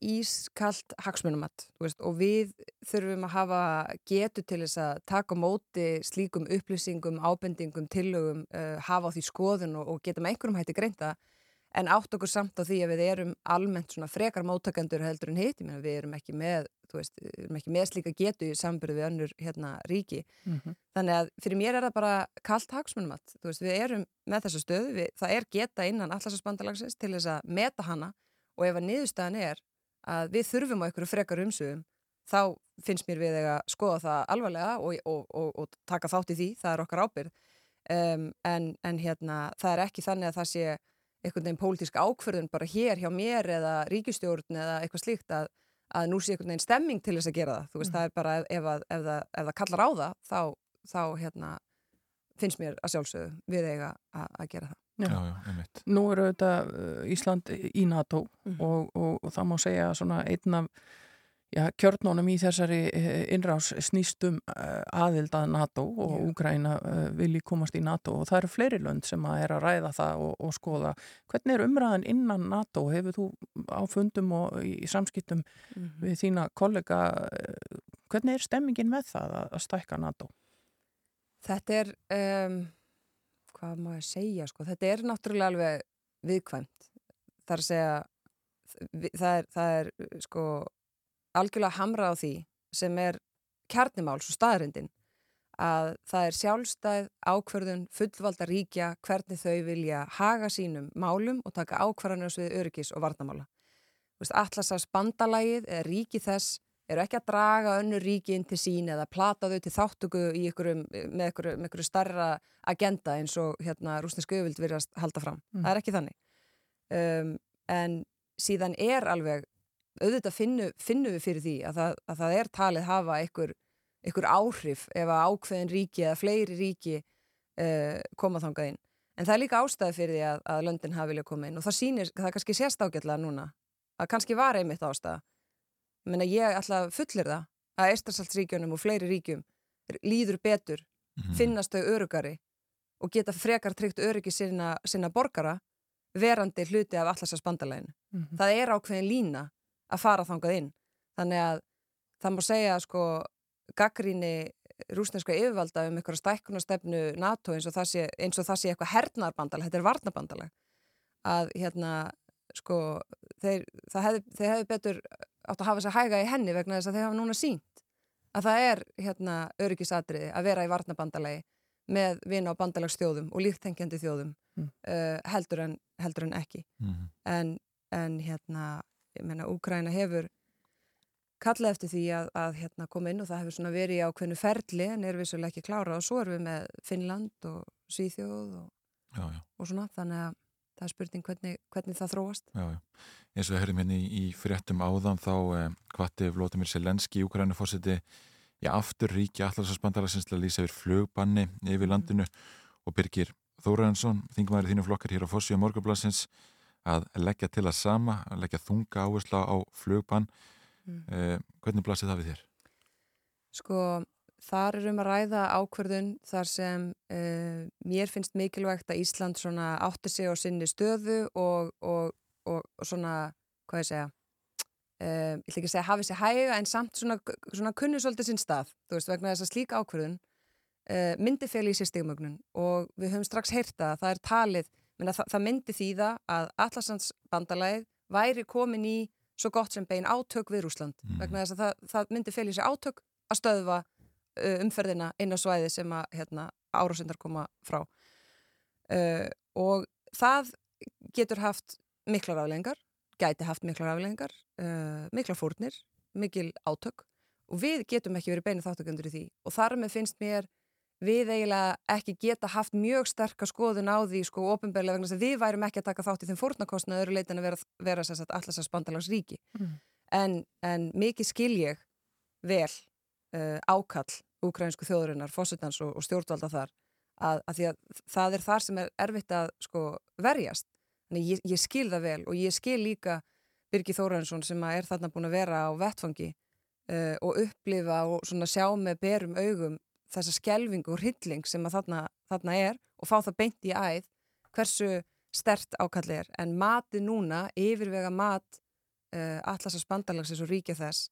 ískalt hagsmunumatt og við þurfum að hafa getu til þess að taka móti slíkum upplýsingum, ábendingum, tillögum, uh, hafa á því skoðun og, og geta með einhverjum hætti greinta en átt okkur samt á því að við erum almennt svona frekar móttakendur heldur en hitt, við erum ekki með, veist, erum ekki með slíka getu í sambyrðu við önnur hérna, ríki. Mm -hmm. Þannig að fyrir mér er það bara kallt hagsmunumatt, við erum með þessa stöðu, við, það er geta innan allarsasbandalagsins til þess að meta hana. Og ef að niðurstaðan er að við þurfum á einhverju frekar umsögum, þá finnst mér við að skoða það alvarlega og, og, og, og taka þátt í því, það er okkar ábyrð, um, en, en hérna, það er ekki þannig að það sé einhvern veginn pólitísk ákverðun bara hér hjá mér eða ríkistjórn eða eitthvað slíkt að, að nú sé einhvern veginn stemming til þess að gera það. Þú veist, mm. það er bara ef, ef, ef, það, ef það kallar á það, þá, þá hérna, finnst mér að sjálfsögðu við eiga að, að gera það. Já, já, einmitt. Nú eru þetta uh, Ísland í NATO mm. og, og, og það má segja svona einn af Já, kjörnónum í þessari eh, innrás snýstum eh, aðild að NATO og Úgræna eh, vilji komast í NATO og það eru fleiri lönd sem að er að ræða það og, og skoða. Hvernig er umræðan innan NATO? Hefur þú á fundum og í samskiptum mm -hmm. við þína kollega, hvernig er stemmingin með það að stækka NATO? Þetta er, um, hvað má ég segja, sko, þetta er náttúrulega alveg viðkvæmt. Það er að segja, það er, það er sko algjörlega hamra á því sem er kjarnimáls og staðrindin að það er sjálfstæð ákverðun fullvalda ríkja hvernig þau vilja haga sínum málum og taka ákvarðanir við öryggis og varnamála. Allasafs bandalægið eða ríki þess eru ekki að draga önnu ríki inn til sín eða plata þau til þáttöku ykkurum, með einhverju starra agenda eins og hérna rúsnesku öfild virðast halda fram. Mm. Það er ekki þannig. Um, en síðan er alveg, auðvitað finnu, finnu við fyrir því að það, að það er talið hafa einhver, einhver áhrif ef að ákveðin ríki eða fleiri ríki uh, koma þangað inn. En það er líka ástæði fyrir því að, að löndin hafi vilja koma inn og það sýnir, það kannski sést ágætlega núna að kannski var einmitt ástæða Menna, ég ætla að fullir það að Eistarsaltsríkjunum og fleiri ríkjum líður betur, mm -hmm. finnast þau örugari og geta frekar tryggt öryggi sinna, sinna borgara verandi hluti af allarsas bandalæginu. Mm -hmm. Það er ákveðin lína að fara þangað inn. Þannig að það má segja sko gaggríni rúsneska yfirvalda um einhverja stækkunastefnu NATO eins og það sé, eins og það sé eitthvað hernarbandalag, þetta er varnabandalag að hérna sko þeir, hef, þeir hefði betur átt að hafa þess að hæga í henni vegna þess að þeir hafa núna sínt að það er hérna öryggisadriði að vera í varnabandalagi með vina á bandalagsþjóðum og líktengjandi þjóðum mm. uh, heldur, en, heldur en ekki mm. en, en hérna ég menna Úgræna hefur kallað eftir því að, að hérna, koma inn og það hefur verið í ákveðnu ferli en er vissulega ekki klára og svo erum við með Finnland og Svíþjóð og, já, já. og svona þannig að það er spurning hvernig, hvernig það þróast. Já, eins og við höfum hérna í, í fréttum áðan þá eh, hvati Vlótamir Selenski í Ukraínu fórseti í aftur ríki allarsvarsbandalagsins til að lýsa yfir flugbanni yfir landinu. Og Birgir Þóraðansson þingmaður í þínu flokkar hér á Fossi og Morgablasins að leggja til að sama að leggja þunga áhersla á flugbann mm. eh, hvernig blasir það við þér? Sko Þar er um að ræða ákverðun þar sem uh, mér finnst mikilvægt að Ísland átti sig á sinni stöðu og, og, og, og svona, hvað ég segja, uh, ég ætla ekki að segja hafi sig hæga en samt svona, svona kunni svolítið sinn stað, þú veist, vegna þess að slíka ákverðun uh, myndi fel í sér stigmögnun og við höfum strax heyrta að það er talið, menna, það, það myndi þýða að Allarsandsbandalæð væri komin í svo gott sem bein átök við Rúsland, mm. vegna þess að það, það myndi fel í sér átök að stöðva umferðina inn á svæði sem að hérna, árásindar koma frá. Uh, og það getur haft miklar aflengar gæti haft miklar aflengar uh, miklar fórnir, mikil átök. Og við getum ekki verið beinið þáttökundur í því. Og þar með finnst mér við eiginlega ekki geta haft mjög sterkar skoðun á því sko ofinbeglega vegna þess að við værum ekki að taka þátt í þeim fórnarkostna öðru leitin að vera, vera alltaf spandalags ríki mm. en, en mikið skil ég vel uh, ákall úkrænsku þjóðurinnar, fósitans og, og stjórnvalda þar að, að því að það er þar sem er erfitt að sko, verjast. Þannig ég, ég skil það vel og ég skil líka Birgi Þórensson sem er þarna búin að vera á vettfangi uh, og upplifa og sjá með berum augum þessa skjelving og hrylling sem að þarna, þarna er og fá það beint í æð hversu stert ákall er. En mati núna, yfirvega mat uh, allarsas bandalagsins og ríkja þess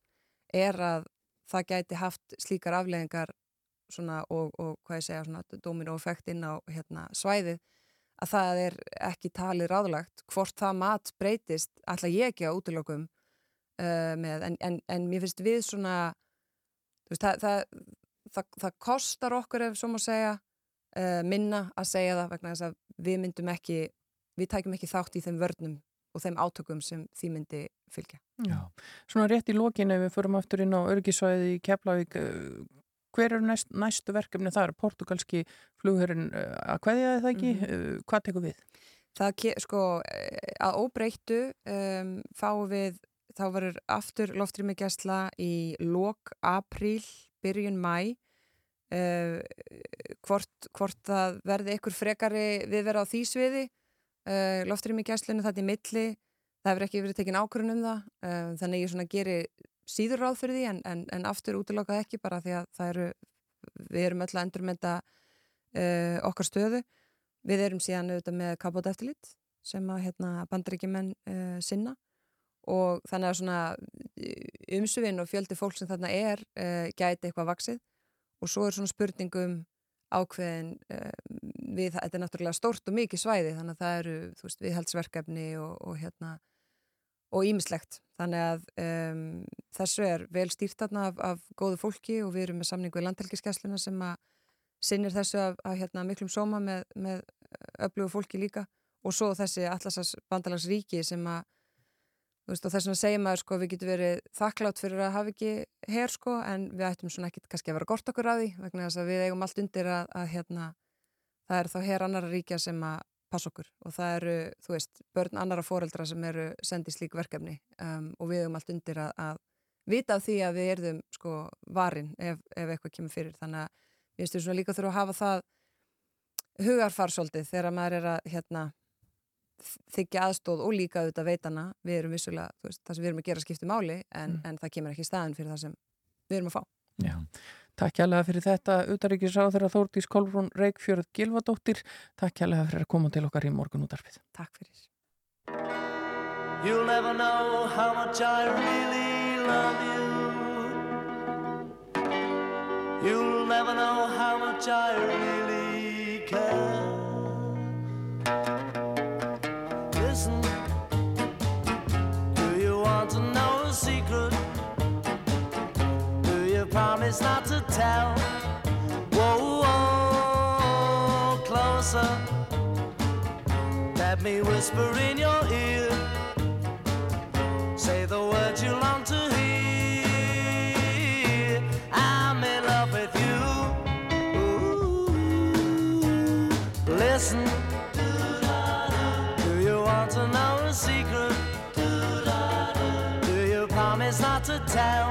er að það gæti haft slíkar afleggingar og, og hvað ég segja, dominóeffekt inn á hérna, svæðið að það er ekki talið ráðlagt hvort það mat breytist alltaf ég ekki á útlökum uh, með, en, en, en mér finnst við svona veist, það, það, það, það kostar okkur ef svo má segja uh, minna að segja það vegna þess að við myndum ekki við tækjum ekki þátt í þeim vörnum og þeim átökum sem því myndi fylgja. Já, svona rétt í lókinu ef við förum aftur inn á örgisvæði í Keflavík, eh, hver eru næst, næstu verkefni þar? Portugalski flughörun eh, að hvaðið það ekki? Mm -hmm. Hvað tekur við? Það, sko, að óbreyttu um, fáum við, þá verður aftur loftrými gæsla í lók, apríl, byrjun mæ uh, hvort, hvort það verði ykkur frekari við vera á því sviði. Uh, loftrými gæslinu þetta í milli það hefur ekki verið tekinn ákvörðun um það uh, þannig ég svona geri síður ráð fyrir því en, en, en aftur útlokað ekki bara því að eru við erum öll að endurmynda okkar stöðu. Við erum síðan auðvitað með kapot eftirlit sem að hérna, bandaríkjumenn sinna og þannig að svona umsuvinn og fjöldi fólk sem þarna er gæti eitthvað vaksið og svo er svona spurningum ákveðin uh, við, þetta er náttúrulega stórt og mikið svæði þannig að það eru, þú veist, viðhaldsverkefni og, og hérna og ímislegt. Þannig að um, þessu er vel stýrt þarna af, af góðu fólki og við erum með samningu í landhelgiskessluna sem að sinnir þessu af, af hérna, miklum sóma með, með öflugu fólki líka og svo þessi allarsas bandalagsríki sem að veist, og þess vegna segir maður sko við getum verið þakklátt fyrir að hafa ekki hér sko en við ættum svona ekki kannski að vera gort okkur að því vegna þess að við eigum allt undir að, að hérna það er þá hér annara ríkja sem að passa okkur. Og það eru, þú veist, börn annara foreldra sem eru sendið slík verkefni um, og við höfum allt undir að, að vita af því að við erðum sko varin ef, ef eitthvað kemur fyrir. Þannig að við veistum svona líka þurfum að hafa það hugarfarsóldið þegar maður er að hérna, þykja aðstóð og líka auðvitað veitana við erum vissulega, veist, það sem við erum að gera skipti máli en, mm. en það kemur ekki staðin fyrir það sem við erum að fá Já Takk hjálpa fyrir þetta, utaríkisráð þeirra Þórtís Kolbrún Reykjörð Gilvadóttir. Takk hjálpa fyrir að koma til okkar í morgun útarfið. Takk fyrir. You'll never know how much I really love you You'll never know how much I really promise not to tell. Whoa, whoa, closer. Let me whisper in your ear. Say the words you long to hear. I'm in love with you. Ooh. Listen. Do you want to know a secret? Do you promise not to tell?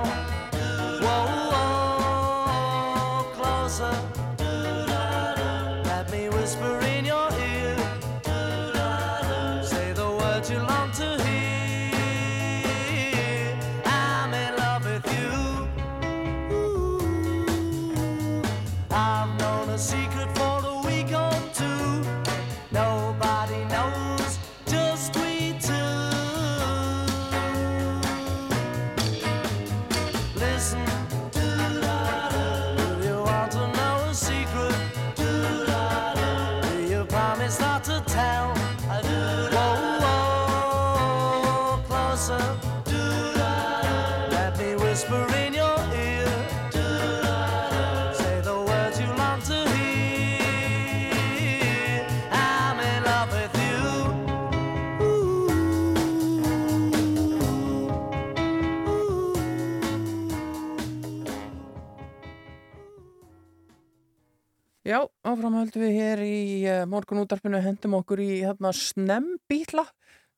Morgun útarpinu, hendum okkur í hérna snembítla,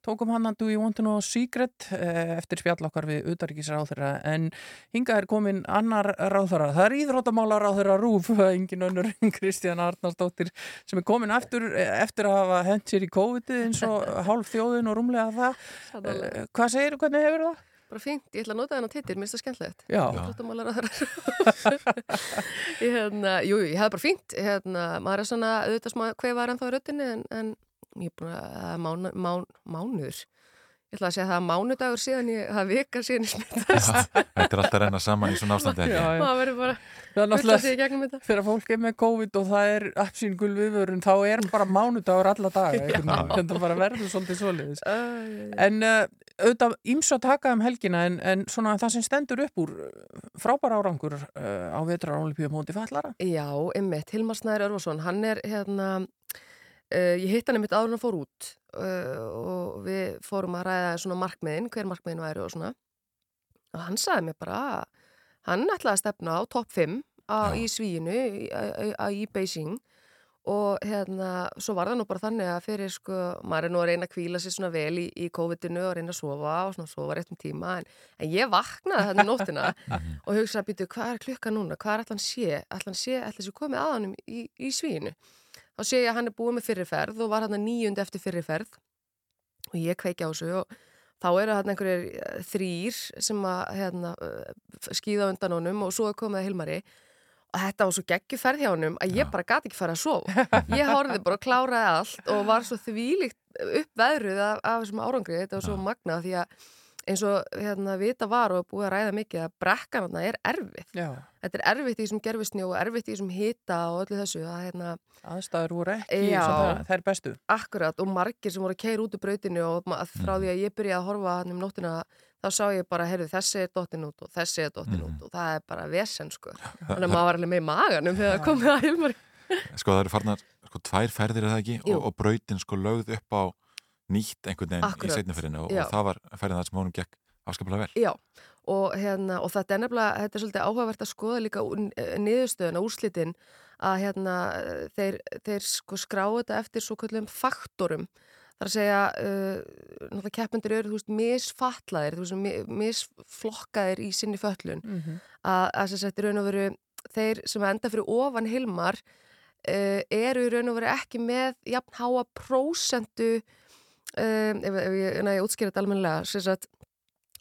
tókum hann að Do You Want To Know Secret uh, eftir spjall okkar við utaríkisráþurra en hinga er komin annar ráþurra, það er íþróttamála ráþurra Rúf, engin önnur Kristján Arnarsdóttir sem er komin eftir, eftir að hafa hent sér í COVID eins og hálf þjóðin og rúmlega það. Uh, hvað segir þú, hvernig hefur það? Bara fínt, ég ætla að nota þennan titil, mér finnst það skemmtilegt. Já. Íþróttamálar að ég, hérna, jú, ég hefði bara fínt, hérna, maður er svona auðvitað smá hvað var ennþá röttinni en, en ég er búin að mánu, mán, mánuður. Ég ætla að segja að það er mánudagur síðan ég hafa vikar síðan ég smittast. Þetta er alltaf að reyna saman í svona ástandi. Já, já. Það verður bara Það er þetta. þegar fólk er með COVID og það er appsýngul viðvörun þá er hann bara mánudagur alla daga þetta bara verður svolítið svoleiðis en uh, auðvitað ímsu að taka um helgina en, en svona það sem stendur upp úr uh, frábæra árangur uh, á vetrarálipíu móti fallara Já, einmitt, Hilmar Snæður Örvarsson, hann er hérna, uh, ég hitt hann einmitt áður en hann fór út uh, og við fórum að ræða svona markmiðin, hver markmiðin væri og svona. Og hann sagði mér bara að hann ætlaði að stefna á topp 5 á, í svíinu í, í, í Beijing og hérna, svo var það nú bara þannig að fyrir sko, maður er nú að reyna að kvíla sér svona vel í, í COVID-inu og reyna að sofa og svona sofa rétt um tíma en, en ég vaknaði þarna í nóttina og hugsaði að býtu, hvað er klukka núna, hvað er allan sé allan sé, allan sé komið að hann í, í svíinu? Þá sé ég að hann er búið með fyrirferð og var hann nýjund eftir fyrirferð og ég kveiki á þessu og þá eru hann einhverjir eh, þrýr sem að hérna, eh, skýða undan honum og svo er komið að Hilmari og þetta var svo geggjuferð hjá honum að ég bara gati ekki fara að sofa ég horfið bara og kláraði allt og var svo þvílíkt uppveðruð af, af þessum árangri þetta var svo magna því að eins og hérna vita var og er búið að ræða mikið að brekkan þarna er erfið. Já. Þetta er erfitt í þessum gerfisnjó og erfitt í þessum hita og öllu þessu að hérna Aðstæður voru ekki Já. svona, þær bestu. Akkurat og margir sem voru að keira út úr brautinu og frá því að ég byrjaði að horfa hann um nóttina þá sá ég bara, heyrðu, þessi er dottin út og þessi er dottin út og það er bara vesen sko. Þannig að maður var alveg með í maganum þegar það komið að Hilmari. Sko það eru farnar sko, tvær ferðir er það ekki Jú. og, og brautin sko lögð upp á nýtt einhvern veginn Akkurat. í seinniferðinu og, og það var ferðin það sem honum gekk afskaplega vel. Já, og, hérna, og þetta er nefnilega, þetta er svolítið áhugavert að skoða líka niðurstöðuna, úrslitin að hérna, þeir, þeir sko skrá þetta eftir svo kallum faktorum. Það er að segja, uh, keppendur eru, veist, misfatlaðir, þú veist, mi- misflokkaðir í sinni föllun. Mhm. Að, að þess að og veru, þeir sem enda fyrir ofan Hilmar uh, eru í raun og veru ekki með jafn háa prósentu, um, ef, ef ég, ég útskýra þetta sagt,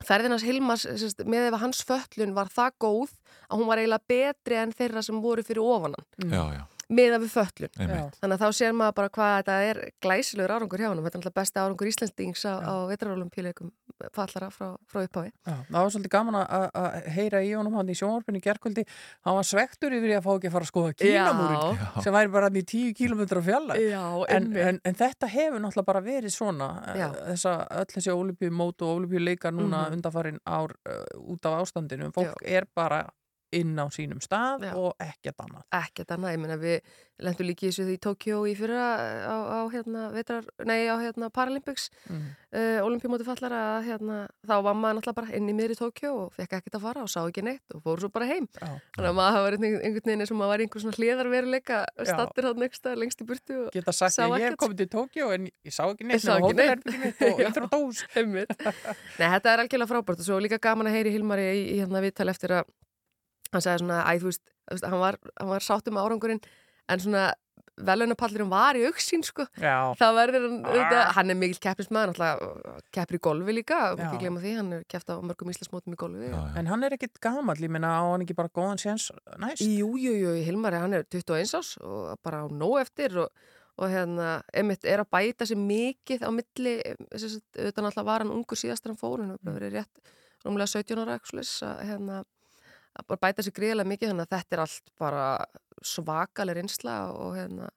ferðinans Hilmars sérst, með ef hans föllun var það góð að hún var eiginlega betri en þeirra sem voru fyrir ofanan Já, já. Með að við föllun þannig að þá sér maður bara hvað þetta er glæsilegur árangur hjá hann þetta er alltaf besta árangur Íslandings á, á vetrarólumpíleikum fallara frá, frá upphafi. Já, það var svolítið gaman að- heyra í honum hann í sjónvarpinu í gerkvöldi hann var svektur yfir því að fá ekki að fara að skoða kínamúrin Já. sem væri bara hann í tíu kílometra fjalla Já, en, en, en þetta hefur náttúrulega bara verið svona Já. eh, þessa, öll þessi ólipjumót og ólipjuleikar núna Mhm. undanfarin ár uh, út af ástandinu. Fólk er bara inn á sínum stað Já. og ekkert annað ekkert annað, ég meina við lendum líki þessu því í Tókjó í fyrra á, á hérna, vetrar, nei á hérna Paralympics Mhm. uh, olimpíumóti fallara að hérna, þá var maður náttúrulega bara inn í miðri Tókjó og fekk ekkert að fara og sá ekki neitt og fór svo bara heim Já. þannig að maður hafa verið einhvern einhvern veginn eins og maður var í einhver svona hliðarveruleika stattir hann ekstra lengst í burtu og geta sagt sá að ég hef ekkert. komið til Tókjó en ég sá ekki neitt sá nema ekki neitt. og. Nei, þetta er algjörlega frábært og svo líka gaman að heyri Hilmari í hérna viðtal eftir að hann sagði svona, æ, þú veist, hann, var, hann var sáttum með árangurinn en svona velunapallurum var í auksín sko. Já. það verður hann, Ah. auðvitað, hann er mikill keppismæður, náttúrulega keppir í golfi líka, Já. ekki glemma því, hann er keppt á mörgum íslasmótum í golfi. Já, En hann er ekkit gamall, ég meina á hann ekki bara góðan séns næst? Jú, jú, jú, Hilmari, hann er 21 ás og bara á nóg eftir og, og hérna, emitt er að bæta sér mikið á milli, þess að auðvitað náttúrulega var hann ungur síðastur hann fór, hann verið rétt rúmlega 17 ára eitthvað svoleiðis, að hérna, að bæta sér gríðilega mikið, þannig að þetta er allt bara svakaleg reynsla og hérna,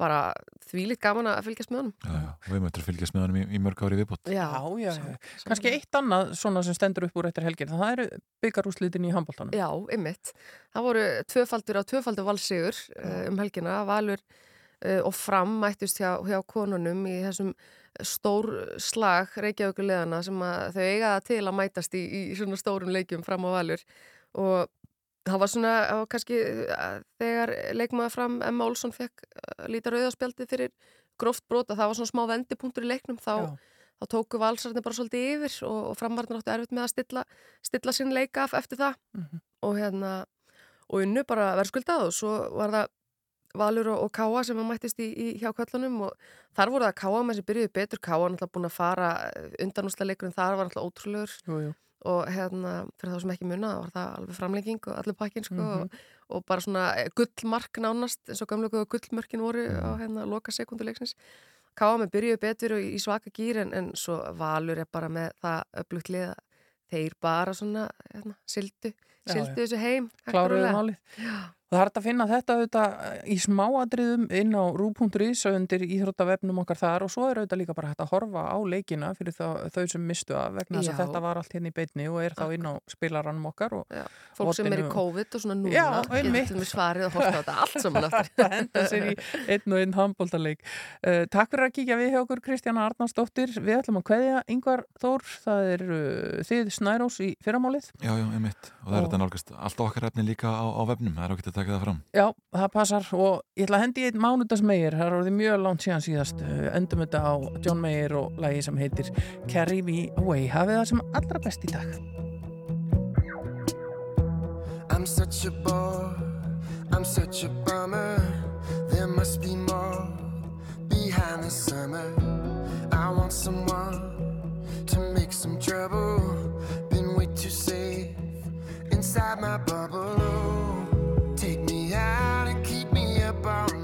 bara þvílitt gaman að fylgjast með honum. Já, já. Og við möttum að fylgjast með honum í, í mörg ári viðbútt. Já, já, já. Kannski eitt annað svona sem stendur upp úr eftir helgin, það eru byggarúslitin í handbóltanum. Já, ymmit. Það voru tvöfaldur á tvöfaldur valsigur uh, um helgina, valur uh, og fram mættust hjá, hjá konunum í þessum stór slag reykjavíkulegana sem að þau eiga það til að mætast í, í svona stórum leikjum fram á valur og það var svona, það var kannski uh, þegar leikmaður fram Emma Olsson fekk uh, líta rauðarspjaldi fyrir gróft brota, það var svona smá vendipunktur í leiknum þá, þá tóku valsarnir bara svolítið yfir og, og framvarnir áttu erfitt með að stilla, stilla sín leika af eftir það. Mhm. og hérna og unnu bara verðskuldað og svo var það Valur og, og Káa sem að mættist í, í hjá kvöllunum og þar voru það Káa með sem byrjuði betur, Káa náttúrulega búin að fara undanúsla leikurinn þar var náttúrulega ótrúlegur. Jú, jú. Og hérna fyrir þá sem ekki munna var það alveg framlenging og allir pakkin sko Mhm. og, og bara svona gullmark nánast eins og gamlega gullmörkin voru á hérna loka sekunduleiksins Káa með byrjuði betur og í svaka gýr en, en svo Valur er bara með það öflugt liða þeir bara svona hérna, sildu, Já, sildu já. þessu heim Kláruðu málið. Og það er hægt að finna þetta auðvitað í smáadriðum inn á rú.is undir íþróttavefnum okkar þar og svo er auðvitað líka bara hægt að horfa á leikina fyrir þá, þau sem mistu að vegna þess að þetta var allt hérna í beitni og er þá inn á spilaranum okkar og Já. Fólk sem er í COVID og svona núna Já, getur mig svarið og horta á þetta allt saman. Það henda sér í einn og einn handbóltaleik. Uh, takk fyrir að kíkja við hjá okkur Kristjana Arnarsdóttir. Við ætlum að kveðja Yngvar Þór. Það er uh, þið Snærós í fyrramálið. Já, já, taka það fram. Já, það passar og ég ætla að hendi í einn mánudagsmeir. Það er orðið mjög langt síðan síðast. Uh, endum þetta á John Mayer og lagi sem heitir Carry Me Away. Hafið það sem allra best í dag. I'm such a bore, I'm such a bummer. There must be more behind the summer. I want someone to make some trouble. Been way too safe inside my bubble. Take me out and keep me up all night.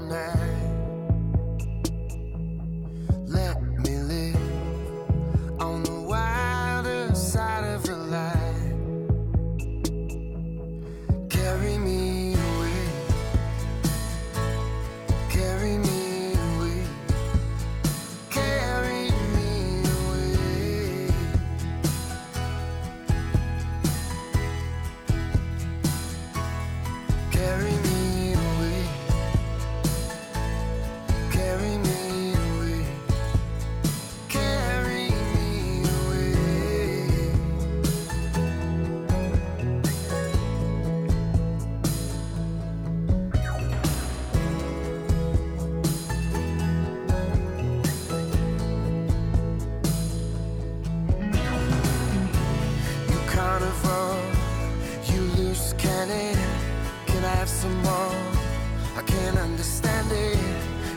pass. I can't understand it.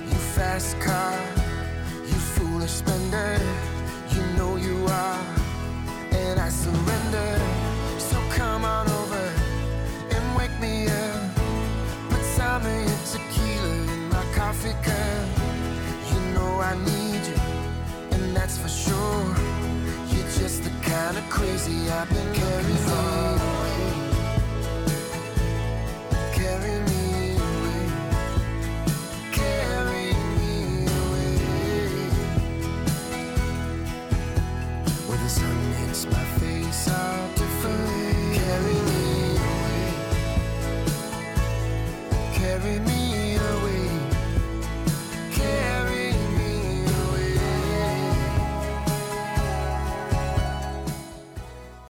You fast car, you foolish spender. You know you are, and I surrender. So come on over and wake me up. Put some of your tequila in my coffee cup. You know I need you, and that's for sure. You're just the kind of crazy I've been carrying for.